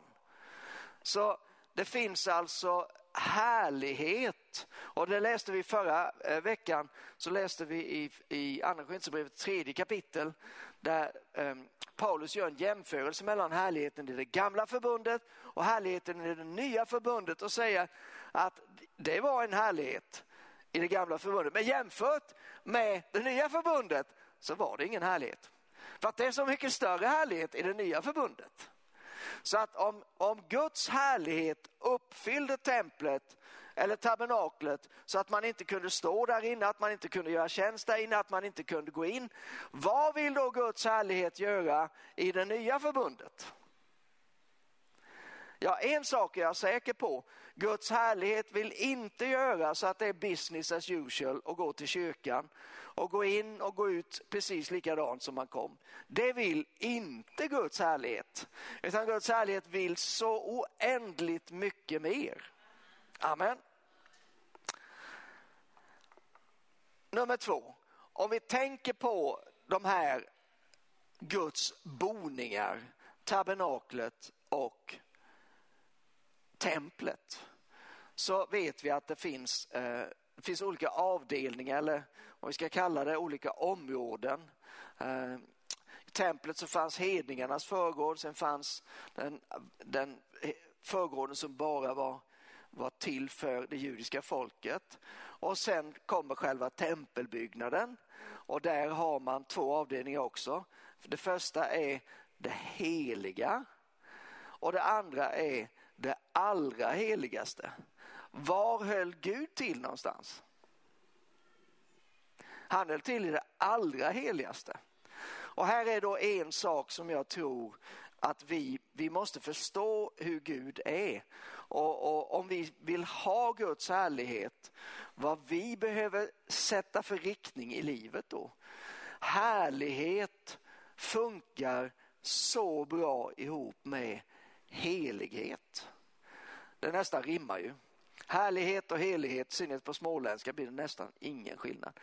S1: Så det finns alltså härlighet. Och det läste vi förra eh, veckan, så läste vi i, i Andra Korinthierbrevet tredje kapitel där um, Paulus gör en jämförelse mellan härligheten i det gamla förbundet och härligheten i det nya förbundet och säger att det var en härlighet i det gamla förbundet. Men jämfört med det nya förbundet så var det ingen härlighet. För att det är så mycket större härlighet i det nya förbundet. Så att om, om Guds härlighet uppfyllde templet eller tabernaklet så att man inte kunde stå där inne, att man inte kunde göra tjänst där inne, att man inte kunde gå in. Vad vill då Guds härlighet göra i det nya förbundet? Ja, en sak är jag säker på. Guds härlighet vill inte göra så att det är business as usual att gå till kyrkan och gå in och gå ut precis likadant som man kom. Det vill inte Guds härlighet. Utan Guds härlighet vill så oändligt mycket mer. Amen. Nummer två. Om vi tänker på de här Guds boningar, tabernaklet och templet så vet vi att det finns, eh, det finns olika avdelningar eller vad vi ska kalla det, olika områden. Eh, I templet så fanns hedningarnas förgård, sen fanns den, den förgården som bara var, var till för det judiska folket. Och sen kommer själva tempelbyggnaden och där har man två avdelningar också. Det första är det heliga och det andra är det allra heligaste. Var höll Gud till någonstans? Han höll till i det allra heligaste. Och här är då en sak som jag tror att vi, vi måste förstå hur Gud är. Och, och, om vi vill ha Guds härlighet, vad vi behöver sätta för riktning i livet då. Härlighet funkar så bra ihop med helighet. Det nästan rimmar ju. Härlighet och helighet, i synnerhet på småländska, blir det nästan ingen skillnad.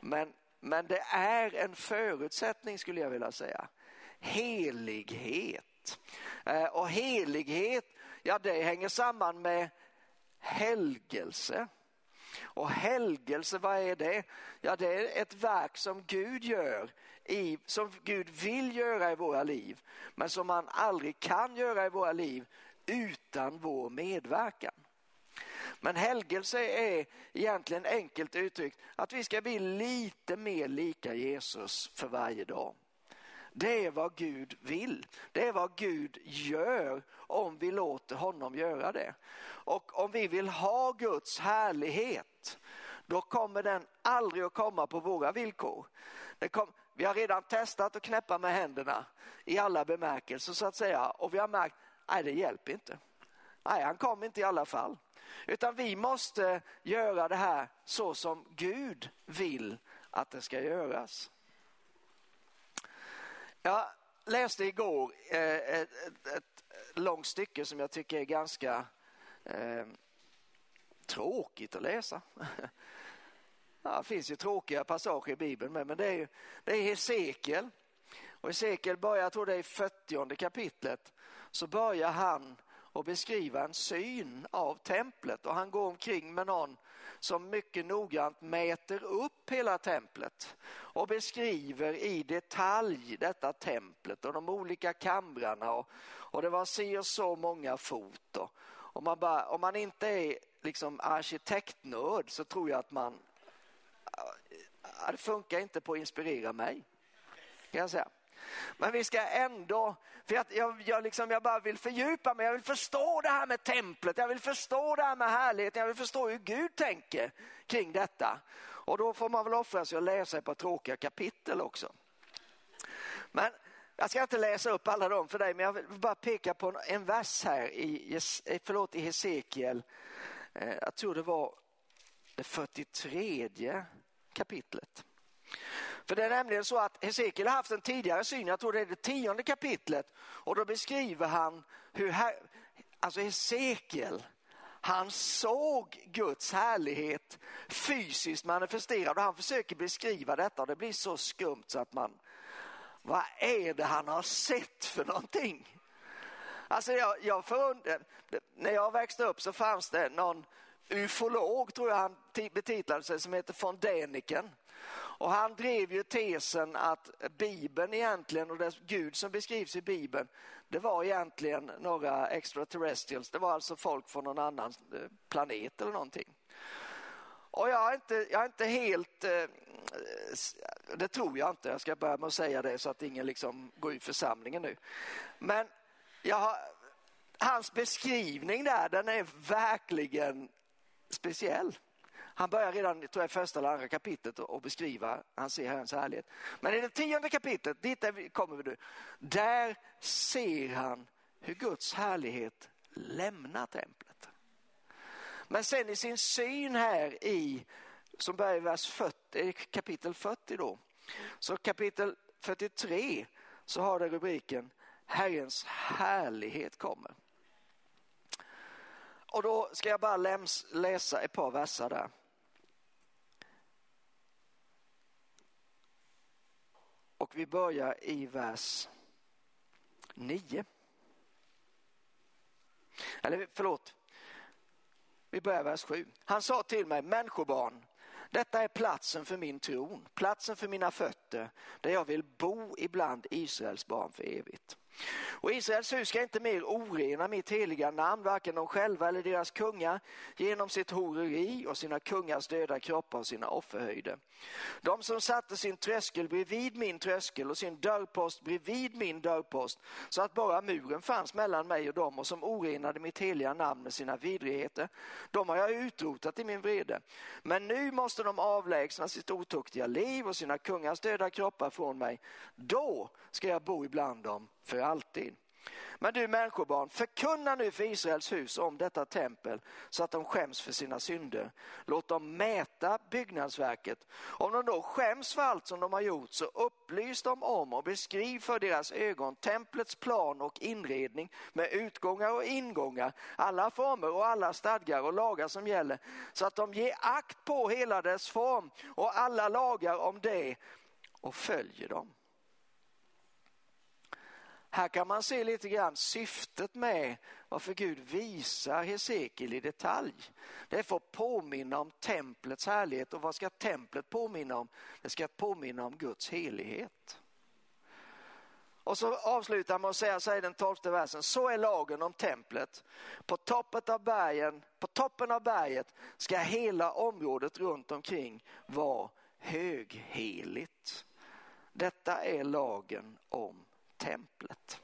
S1: Men, men det är en förutsättning skulle jag vilja säga. Helighet. Eh, och helighet, ja det hänger samman med helgelse. Och helgelse, vad är det? Ja, det är ett verk som Gud gör, i, som Gud vill göra i våra liv, men som han aldrig kan göra i våra liv utan vår medverkan. Men helgelse är egentligen enkelt uttryckt att vi ska bli lite mer lika Jesus för varje dag. Det är vad Gud vill. Det är vad Gud gör om vi låter honom göra det. Och om vi vill ha Guds härlighet, då kommer den aldrig att komma på våra villkor. Kom, vi har redan testat att knäppa med händerna i alla bemärkelser så att säga och vi har märkt, nej det hjälper inte. Nej, han kom inte i alla fall. Utan vi måste göra det här så som Gud vill att det ska göras. Jag läste igår eh, ett, ett, ett långt stycke som jag tycker är ganska eh, tråkigt att läsa. Ja, det finns ju tråkiga passager i Bibeln med, men det är, det är Hesekiel. Och Hesekiel börjar, jag tror det är i 40 kapitlet, så börjar han att beskriva en syn av templet och han går omkring med någon som mycket noggrant mäter upp hela templet och beskriver i detalj detta templet och de olika kamrarna och, och det var si och så många fot. Och, och man bara, om man inte är liksom arkitektnörd så tror jag att man det funkar inte på att inspirera mig. Kan jag säga. Men vi ska ändå, för jag, jag, jag, liksom, jag bara vill fördjupa mig, jag vill förstå det här med templet, jag vill förstå det här med härligheten, jag vill förstå hur Gud tänker kring detta. Och då får man väl offra sig och läsa ett par tråkiga kapitel också. Men jag ska inte läsa upp alla dem för dig, men jag vill bara peka på en vers här i, eh, förlåt, i Hesekiel. Eh, jag tror det var det 43 kapitlet. För det är nämligen så att Hesekiel har haft en tidigare syn, jag tror det är det tionde kapitlet, och då beskriver han hur, här, alltså Hesekiel, han såg Guds härlighet fysiskt manifesterad och han försöker beskriva detta och det blir så skumt så att man, vad är det han har sett för någonting? Alltså jag, jag förundrar, när jag växte upp så fanns det någon ufolog, tror jag han betitlade sig, som heter von Däniken. Och han drev ju tesen att Bibeln egentligen och dess Gud som beskrivs i Bibeln, det var egentligen några extraterrestrials. Det var alltså folk från någon annan eh, planet eller någonting. Och jag är inte, jag är inte helt, eh, det tror jag inte, jag ska börja med att säga det så att ingen liksom går ur församlingen nu. Men jag, hans beskrivning där, den är verkligen speciell. Han börjar redan tror jag, första eller andra kapitlet att beskriva, han ser Herrens härlighet. Men i det tionde kapitlet, dit kommer vi nu, där ser han hur Guds härlighet lämnar templet. Men sen i sin syn här i, som börjar i vers 40, kapitel 40 då, så kapitel 43 så har det rubriken Herrens härlighet kommer. Och då ska jag bara läms, läsa ett par verser där. Och vi börjar i vers 9. Eller förlåt, vi börjar i vers 7. Han sa till mig, människobarn, detta är platsen för min tron, platsen för mina fötter, där jag vill bo ibland Israels barn för evigt. Och Israels hus ska inte mer orena mitt heliga namn, varken de själva eller deras kungar, genom sitt horeri och sina kungars döda kroppar och sina offerhöjder. De som satte sin tröskel bredvid min tröskel och sin dörrpost bredvid min dörrpost, så att bara muren fanns mellan mig och dem och som orenade mitt heliga namn med sina vidrigheter, de har jag utrotat i min vrede. Men nu måste de avlägsna sitt otuktiga liv och sina kungars döda kroppar från mig. Då ska jag bo ibland dem för alltid. Men du människobarn, förkunna nu för Israels hus om detta tempel så att de skäms för sina synder. Låt dem mäta byggnadsverket. Om de då skäms för allt som de har gjort så upplys dem om och beskriv för deras ögon templets plan och inredning med utgångar och ingångar, alla former och alla stadgar och lagar som gäller så att de ger akt på hela dess form och alla lagar om det och följer dem. Här kan man se lite grann syftet med varför Gud visar Hesekiel i detalj. Det är för att påminna om templets härlighet och vad ska templet påminna om? Det ska påminna om Guds helighet. Och så avslutar man med att säga så här i den tolfte versen, så är lagen om templet. På av bergen, på toppen av berget ska hela området runt omkring vara högheligt. Detta är lagen om templet.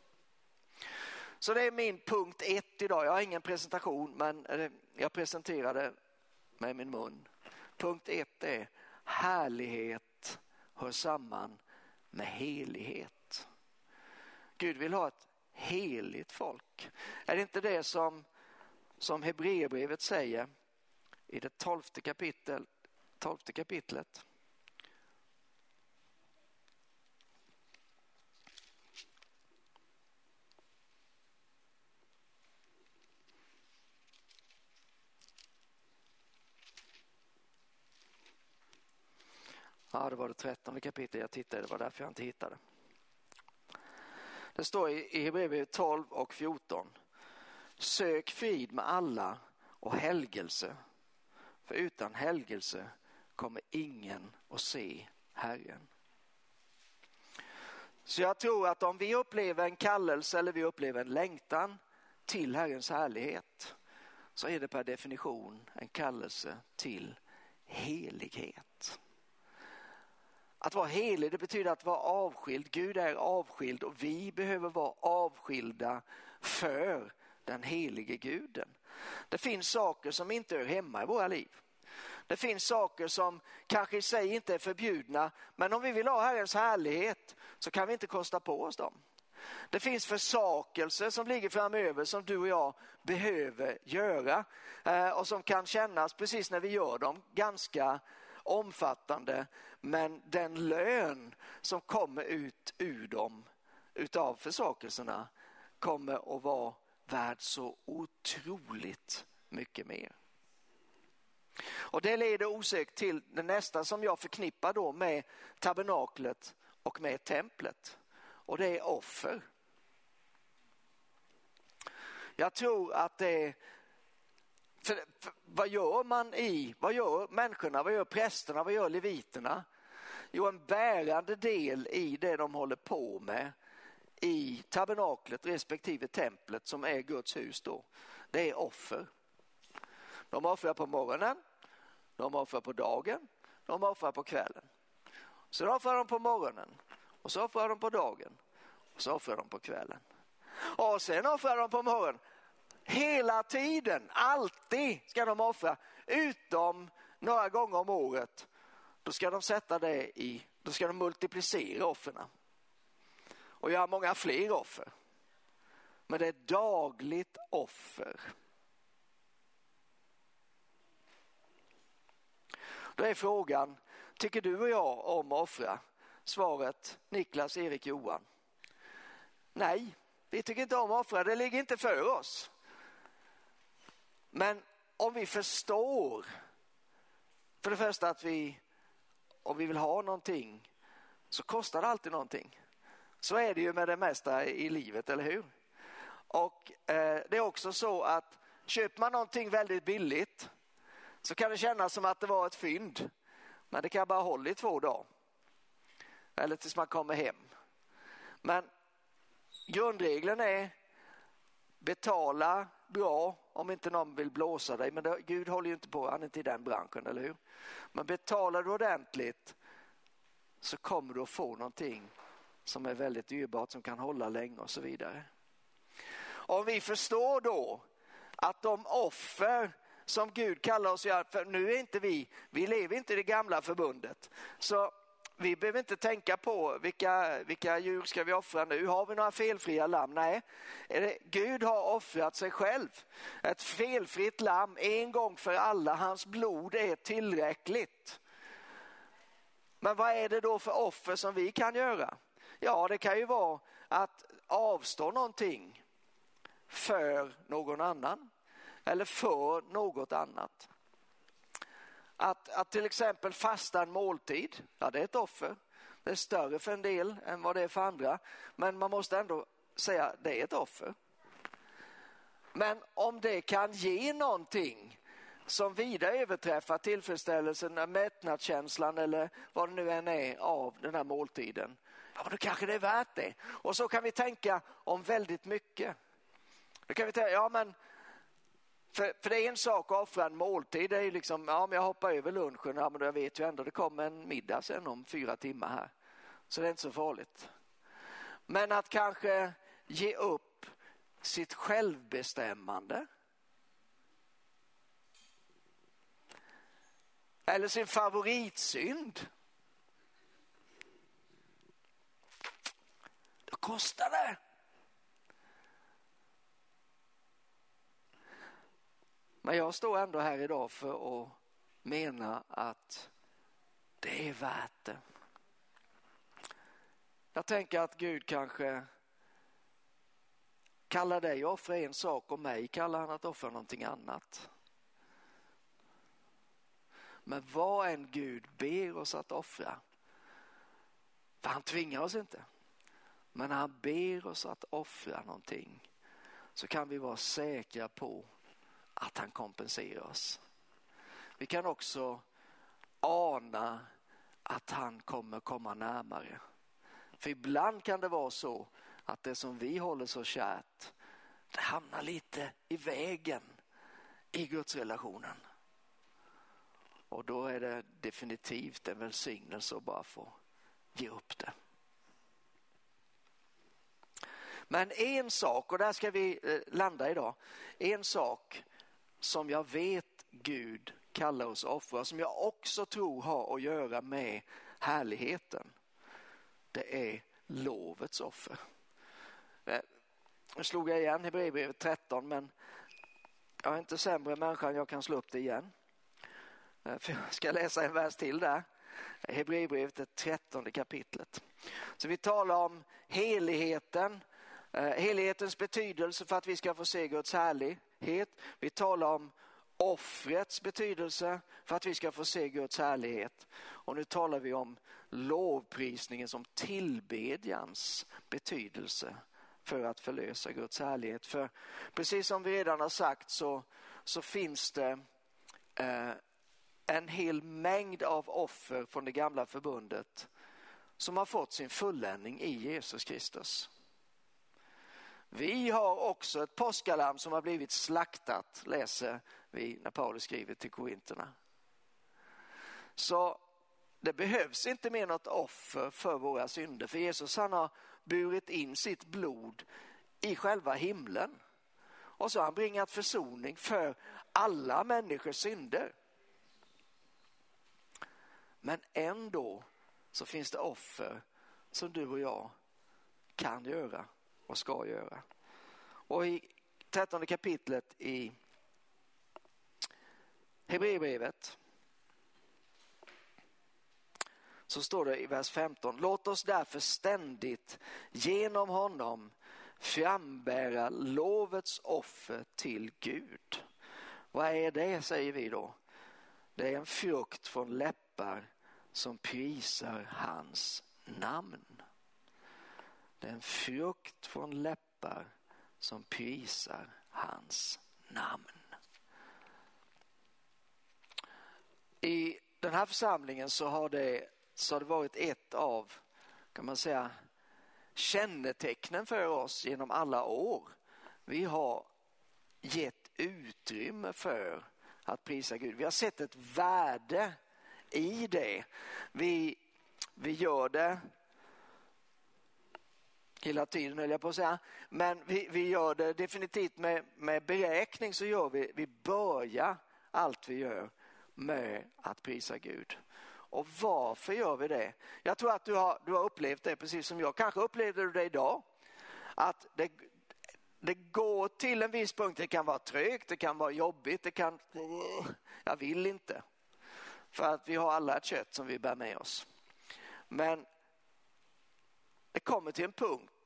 S1: Så det är min punkt ett idag. Jag har ingen presentation men eh, jag presenterar det med min mun. Punkt ett är härlighet hör samman med helighet. Gud vill ha ett heligt folk. Är det inte det som, som Hebreerbrevet säger i det tolfte, kapitel, tolfte kapitlet? Ja, det var det trettonde kapitlet jag tittade, det var därför jag inte hittade. Det står i Hebreerbrevet 12 och 14. Sök frid med alla och helgelse. För utan helgelse kommer ingen att se Herren. Så jag tror att om vi upplever en kallelse eller vi upplever en längtan till Herrens härlighet så är det per definition en kallelse till helighet. Att vara helig det betyder att vara avskild. Gud är avskild och vi behöver vara avskilda för den helige guden. Det finns saker som inte hör hemma i våra liv. Det finns saker som kanske i sig inte är förbjudna men om vi vill ha Herrens härlighet så kan vi inte kosta på oss dem. Det finns försakelser som ligger framöver som du och jag behöver göra eh, och som kan kännas precis när vi gör dem ganska omfattande men den lön som kommer ut ur dem utav försakelserna kommer att vara värd så otroligt mycket mer. Och det leder osökt till det nästa som jag förknippar då med tabernaklet och med templet och det är offer. Jag tror att det är för, för, vad gör man i, vad gör människorna, vad gör prästerna, vad gör leviterna? Jo, en bärande del i det de håller på med i tabernaklet respektive templet som är Guds hus då, det är offer. De offrar på morgonen, de offrar på dagen, de offrar på kvällen. Så offrar de på morgonen och så offrar de på dagen och så offrar de på kvällen. Och sen offrar de på morgonen Hela tiden, alltid ska de offra, utom några gånger om året. Då ska de sätta det i, då ska de multiplicera offren och göra många fler offer. Men det är dagligt offer. Då är frågan, tycker du och jag om att offra? Svaret Niklas, Erik, Johan. Nej, vi tycker inte om att offra, det ligger inte för oss. Men om vi förstår, för det första att vi, om vi vill ha någonting så kostar det alltid någonting. Så är det ju med det mesta i livet, eller hur? Och eh, det är också så att köper man någonting väldigt billigt så kan det kännas som att det var ett fynd. Men det kan bara hålla i två dagar. Eller tills man kommer hem. Men grundregeln är betala bra om inte någon vill blåsa dig. Men det, Gud håller ju inte på, han är inte i den branschen, eller hur? Men betalar du ordentligt så kommer du att få någonting som är väldigt dyrbart, som kan hålla länge och så vidare. Om vi förstår då att de offer som Gud kallar oss att göra, för nu är inte vi, vi lever inte i det gamla förbundet. Så vi behöver inte tänka på vilka, vilka djur ska vi offra nu. Har vi några felfria lamm? Nej, Gud har offrat sig själv. Ett felfritt lamm en gång för alla. Hans blod är tillräckligt. Men vad är det då för offer som vi kan göra? Ja, det kan ju vara att avstå någonting för någon annan eller för något annat. Att, att till exempel fasta en måltid, ja det är ett offer. Det är större för en del än vad det är för andra. Men man måste ändå säga det är ett offer. Men om det kan ge någonting som vida överträffar tillfredsställelsen, mättnadskänslan eller vad det nu än är av den här måltiden, ja, men då kanske det är värt det. Och så kan vi tänka om väldigt mycket. Då kan vi tänka, ja men för, för, det är en sak att offra en måltid. Det är liksom, ja, men jag hoppar över lunchen, ja, men jag vet ju ändå det kommer en middag sen om fyra timmar här. Så det är inte så farligt. Men att kanske ge upp sitt självbestämmande. Eller sin favoritsynd. Då kostar det. Men jag står ändå här idag för att mena att det är värt det. Jag tänker att Gud kanske kallar dig att offra en sak och mig kallar han att offra någonting annat. Men vad en Gud ber oss att offra, för han tvingar oss inte, men när han ber oss att offra någonting så kan vi vara säkra på att han kompenserar oss. Vi kan också ana att han kommer komma närmare. För ibland kan det vara så att det som vi håller så kärt, det hamnar lite i vägen i gudsrelationen. Och då är det definitivt en välsignelse att bara få ge upp det. Men en sak, och där ska vi eh, landa idag, en sak som jag vet Gud kallar oss att offra, som jag också tror har att göra med härligheten. Det är lovets offer. Eh, nu slog jag igen Hebreerbrevet 13 men jag är inte sämre människa än jag kan slå upp det igen. Eh, för jag ska läsa en vers till där. Hebreerbrevet, det trettonde kapitlet. Så vi talar om heligheten, eh, helighetens betydelse för att vi ska få se Guds härlighet. Vi talar om offrets betydelse för att vi ska få se Guds härlighet. Och nu talar vi om lovprisningen som tillbedjans betydelse för att förlösa Guds härlighet. För precis som vi redan har sagt så, så finns det eh, en hel mängd av offer från det gamla förbundet som har fått sin fulländning i Jesus Kristus. Vi har också ett påskalamm som har blivit slaktat, läser vi när Paulus skriver till korinterna. Så det behövs inte mer något offer för våra synder, för Jesus han har burit in sitt blod i själva himlen. Och så har han bringat försoning för alla människors synder. Men ändå så finns det offer som du och jag kan göra och ska göra. Och i trettonde kapitlet i Hebreerbrevet så står det i vers 15. Låt oss därför ständigt genom honom frambära lovets offer till Gud. Vad är det säger vi då? Det är en frukt från läppar som prisar hans namn. Det är en frukt från läppar som prisar hans namn. I den här församlingen så har det, så har det varit ett av, kan man säga, kännetecknen för oss genom alla år. Vi har gett utrymme för att prisa Gud. Vi har sett ett värde i det. Vi, vi gör det hela tiden höll jag på att säga. Men vi, vi gör det definitivt med, med beräkning så gör vi, vi börjar allt vi gör med att prisa Gud. Och varför gör vi det? Jag tror att du har, du har upplevt det precis som jag. Kanske upplevde du det idag. Att det, det går till en viss punkt. Det kan vara trögt, det kan vara jobbigt, det kan... Jag vill inte. För att vi har alla ett kött som vi bär med oss. Men det kommer till en punkt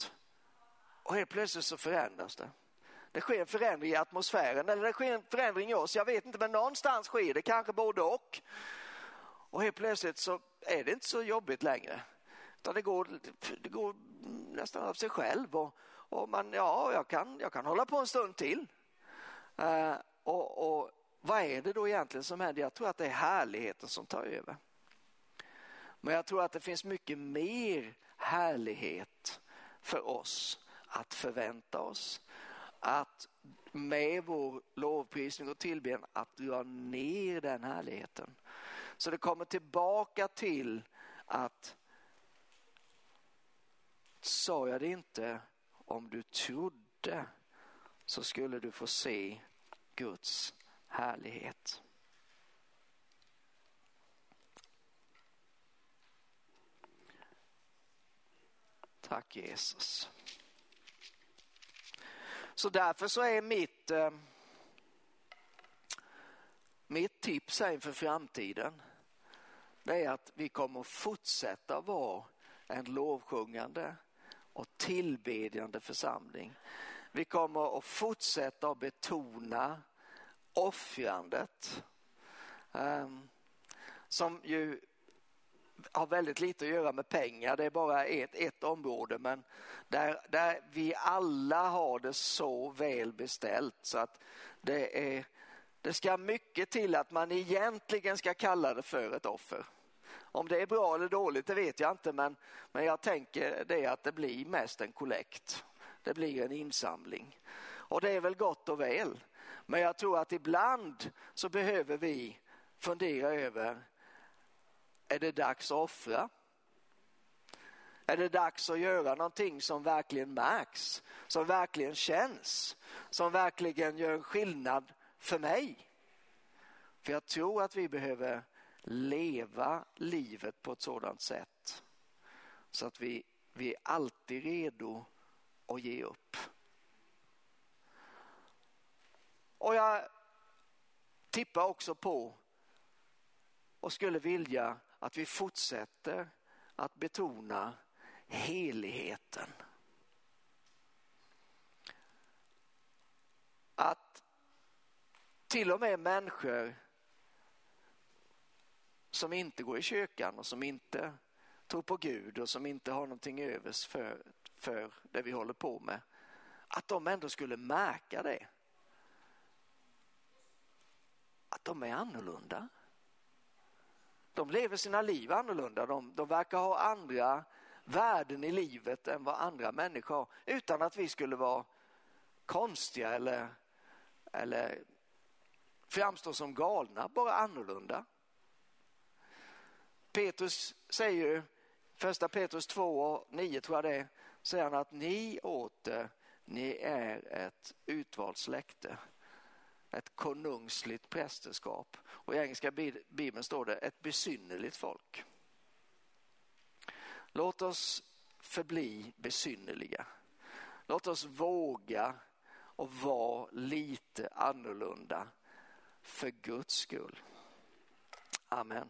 S1: och helt plötsligt så förändras det. Det sker en förändring i atmosfären eller det sker en förändring i oss. Jag vet inte, men någonstans sker det, kanske både och. Och helt plötsligt så är det inte så jobbigt längre. Utan det går, det går nästan av sig själv. Och, Och man, ja, jag kan, jag kan hålla på en stund till. Uh, och, och vad är det då egentligen som händer? Jag tror att det är härligheten som tar över. Men jag tror att det finns mycket mer härlighet för oss att förvänta oss. Att med vår lovprisning och tillbedjan att dra ner den härligheten. Så det kommer tillbaka till att sa jag det inte om du trodde så skulle du få se Guds härlighet. Tack Jesus. Så därför så är mitt, eh, mitt tips här inför framtiden det är att vi kommer att fortsätta vara en lovsjungande och tillbedjande församling. Vi kommer att fortsätta att betona offrandet. Eh, som ju har väldigt lite att göra med pengar, det är bara ett, ett område men där, där vi alla har det så väl beställt så att det, är, det ska mycket till att man egentligen ska kalla det för ett offer. Om det är bra eller dåligt det vet jag inte men, men jag tänker det att det blir mest en kollekt. Det blir en insamling. Och det är väl gott och väl. Men jag tror att ibland så behöver vi fundera över är det dags att offra? Är det dags att göra någonting som verkligen märks, som verkligen känns, som verkligen gör skillnad för mig? För jag tror att vi behöver leva livet på ett sådant sätt så att vi, vi är alltid redo att ge upp. Och jag tippar också på och skulle vilja att vi fortsätter att betona heligheten. Att till och med människor som inte går i kyrkan och som inte tror på Gud och som inte har någonting övers för, för det vi håller på med, att de ändå skulle märka det. Att de är annorlunda. De lever sina liv annorlunda. De, de verkar ha andra värden i livet än vad andra människor har utan att vi skulle vara konstiga eller, eller framstå som galna, bara annorlunda. Petrus säger, ju, första Petrus 2 och 9 tror jag det är, säger han att ni åter, ni är ett utvalt släkte ett konungsligt prästerskap. Och i engelska bibeln står det ett besynnerligt folk. Låt oss förbli besynnerliga. Låt oss våga och vara lite annorlunda för Guds skull. Amen.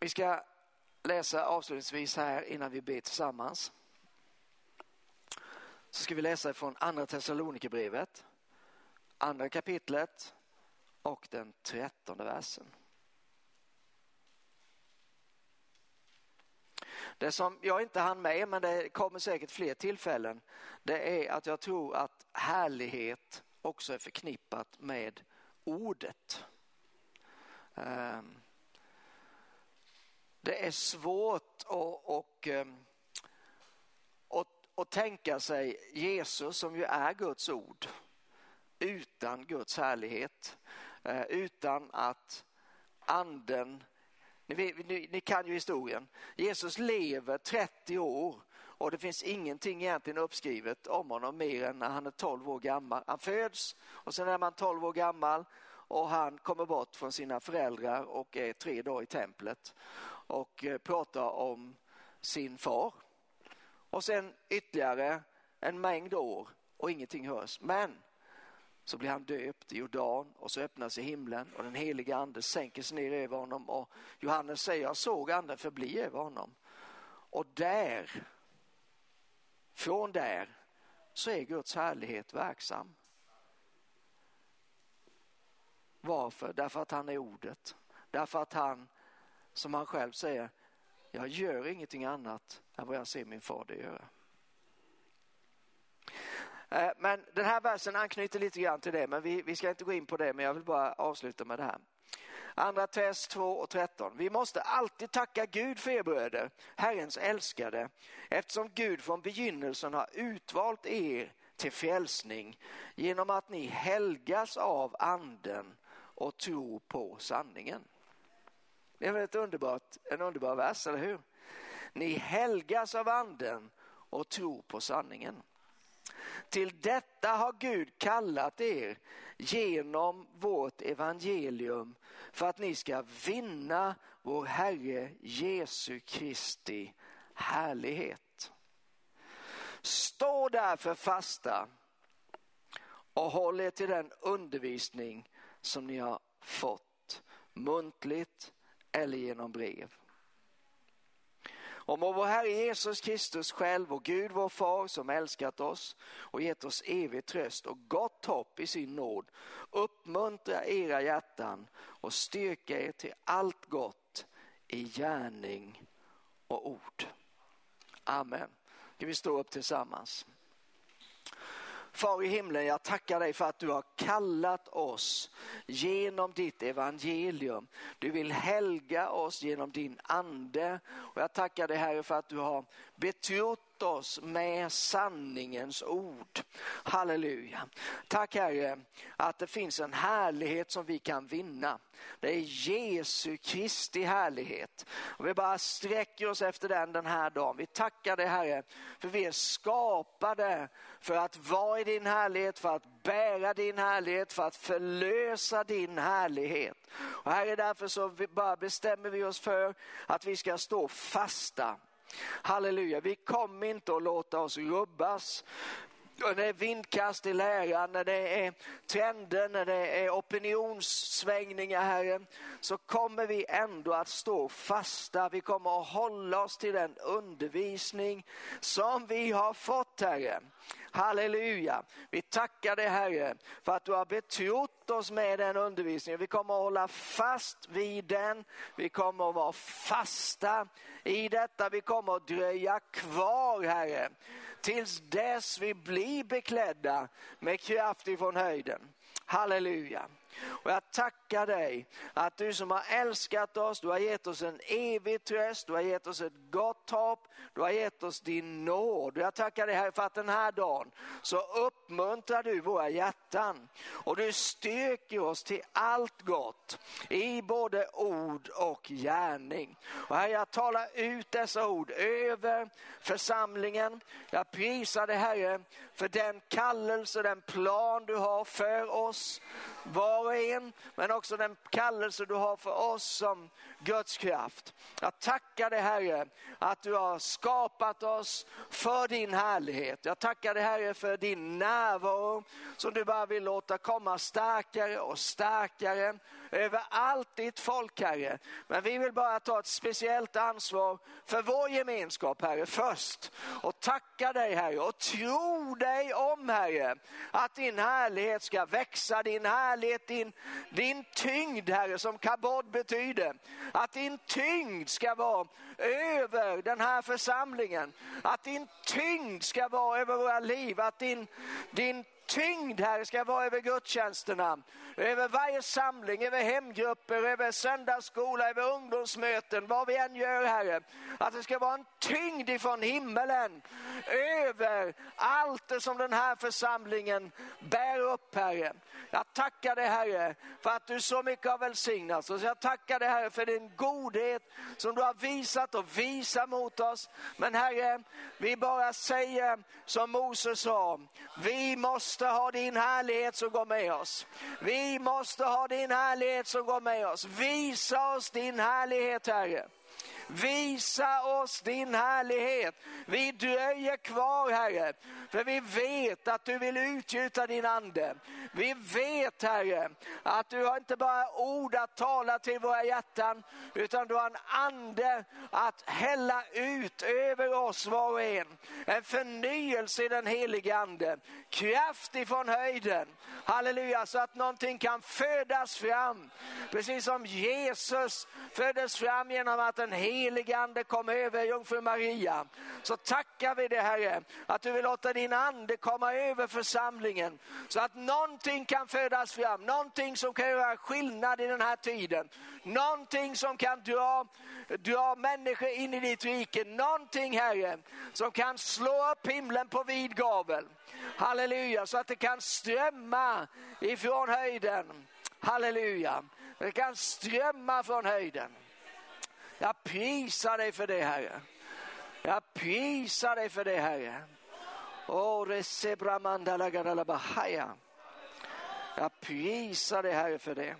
S1: Vi ska läsa avslutningsvis här innan vi ber tillsammans så ska vi läsa från andra Thessalonikerbrevet, andra kapitlet och den trettonde versen. Det som jag inte hann med, men det kommer säkert fler tillfällen, det är att jag tror att härlighet också är förknippat med ordet. Ehm, det är svårt att ehm, och, tänka sig Jesus som ju är Guds ord utan Guds härlighet, eh, utan att anden, ni, ni, ni, kan ju historien, Jesus lever 30 år och det finns ingenting egentligen uppskrivet om honom mer än när han är 12 år gammal. Han föds och sen är man 12 år gammal och han kommer bort från sina föräldrar och är tre dagar i templet och eh, pratar om sin far och sen ytterligare en mängd år och ingenting hörs. Men så blir han döpt i Jordan och så öppnas i himlen och den heliga ande sänker sig ner över honom och Johannes säger jag såg anden förbli över honom. Och där, från där så är Guds härlighet verksam. Varför? Därför att han är ordet. Därför att han som han själv säger, jag gör ingenting annat än vad jag ser min fader göra. Eh, men den här versen anknyter lite grann till det, men vi, vi ska inte gå in på det, men jag vill bara avsluta med det här. Andra test 2 och 13. Vi måste alltid tacka Gud för er bröder, Herrens älskade, eftersom Gud från begynnelsen har utvalt er till frälsning genom att ni helgas av anden och tror på sanningen. Det är väl ett underbart, en underbar vers, eller hur? Ni helgas av anden och tror på sanningen. Till detta har Gud kallat er genom vårt evangelium för att ni ska vinna vår Herre Jesu Kristi härlighet. Stå därför fasta och håll er till den undervisning som ni har fått muntligt eller genom brev. Och må vår Herre Jesus Kristus själv och Gud vår far som älskat oss och gett oss evig tröst och gott hopp i sin nåd uppmuntra era hjärtan och styrka er till allt gott i gärning och ord. Amen. Ska vi stå upp tillsammans? Far i himlen, jag tackar dig för att du har kallat oss genom ditt evangelium. Du vill helga oss genom din ande. Och jag tackar dig Herre för att du har betrott oss med sanningens ord. Halleluja. Tack Herre att det finns en härlighet som vi kan vinna. Det är Jesu Kristi härlighet. Och vi bara sträcker oss efter den den här dagen. Vi tackar dig Herre för vi är skapade för att vara i din härlighet, för att bära din härlighet, för att förlösa din härlighet. Och Herre därför så bara bestämmer vi oss för att vi ska stå fasta. Halleluja, vi kommer inte att låta oss rubbas när det är vindkast i läran, när det är trender, när det är opinionssvängningar, Herre, så kommer vi ändå att stå fasta. Vi kommer att hålla oss till den undervisning som vi har fått, Herre. Halleluja. Vi tackar dig Herre för att du har betrott oss med den undervisningen. Vi kommer att hålla fast vid den. Vi kommer att vara fasta i detta. Vi kommer att dröja kvar Herre tills dess vi blir beklädda med kraft ifrån höjden. Halleluja. Och jag tackar dig att du som har älskat oss, du har gett oss en evig tröst, du har gett oss ett gott hopp, du har gett oss din nåd. Jag tackar dig Herre för att den här dagen så uppmuntrar du våra hjärtan och du styrker oss till allt gott i både ord och gärning. Och Herre, jag talar ut dessa ord över församlingen. Jag prisar dig Herre för den kallelse, den plan du har för oss var och en, men också den kallelse du har för oss som Guds kraft. Jag tackar dig Herre att du har skapat oss för din härlighet. Jag tackar dig Herre för din närvaro som du bara vill låta komma starkare och starkare över allt ditt folk Herre. Men vi vill bara ta ett speciellt ansvar för vår gemenskap Herre först och tacka dig Herre och tro dig om Herre att din härlighet ska växa, din härlighet, din, din tyngd Herre som kabod betyder. Att din tyngd ska vara över den här församlingen. Att din tyngd ska vara över våra liv. Att din, din tyngd här ska vara över gudstjänsterna, över varje samling, över hemgrupper, över söndagsskola, över ungdomsmöten, vad vi än gör Herre. Att det ska vara en tyngd ifrån himmelen över allt det som den här församlingen bär upp Herre. Jag tackar dig Herre för att du så mycket har välsignat oss. Jag tackar dig Herre för din godhet som du har visat och visar mot oss. Men Herre, vi bara säger som Moses sa, vi måste måste ha din härlighet som går med oss. Vi måste ha din härlighet som går med oss. Visa oss din härlighet Herre. Visa oss din härlighet. Vi dröjer kvar Herre, för vi vet att du vill utgjuta din ande. Vi vet Herre, att du har inte bara ord att tala till våra hjärtan, utan du har en ande att hälla ut över oss var och en. En förnyelse i den helige ande, kraft ifrån höjden. Halleluja, så att någonting kan födas fram. Precis som Jesus föddes fram genom att den helige ande kom över jungfru Maria. Så tackar vi dig Herre, att du vill låta din ande komma över församlingen. Så att någonting kan födas fram, någonting som kan göra skillnad i den här tiden. Någonting som kan dra, dra människor in i ditt rike. Någonting Herre, som kan slå upp himlen på vid gavel. Halleluja, så att det kan strömma ifrån höjden. Halleluja, det kan strömma från höjden. Jag prisar dig för det Herre. Jag prisar dig för det Herre. Oh. Jag prisar dig Herre för det.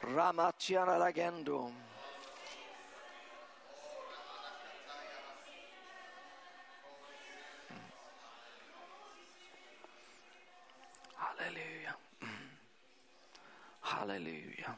S1: Ramatiana lagendo. Mm. Halleluja. Mm. Halleluja.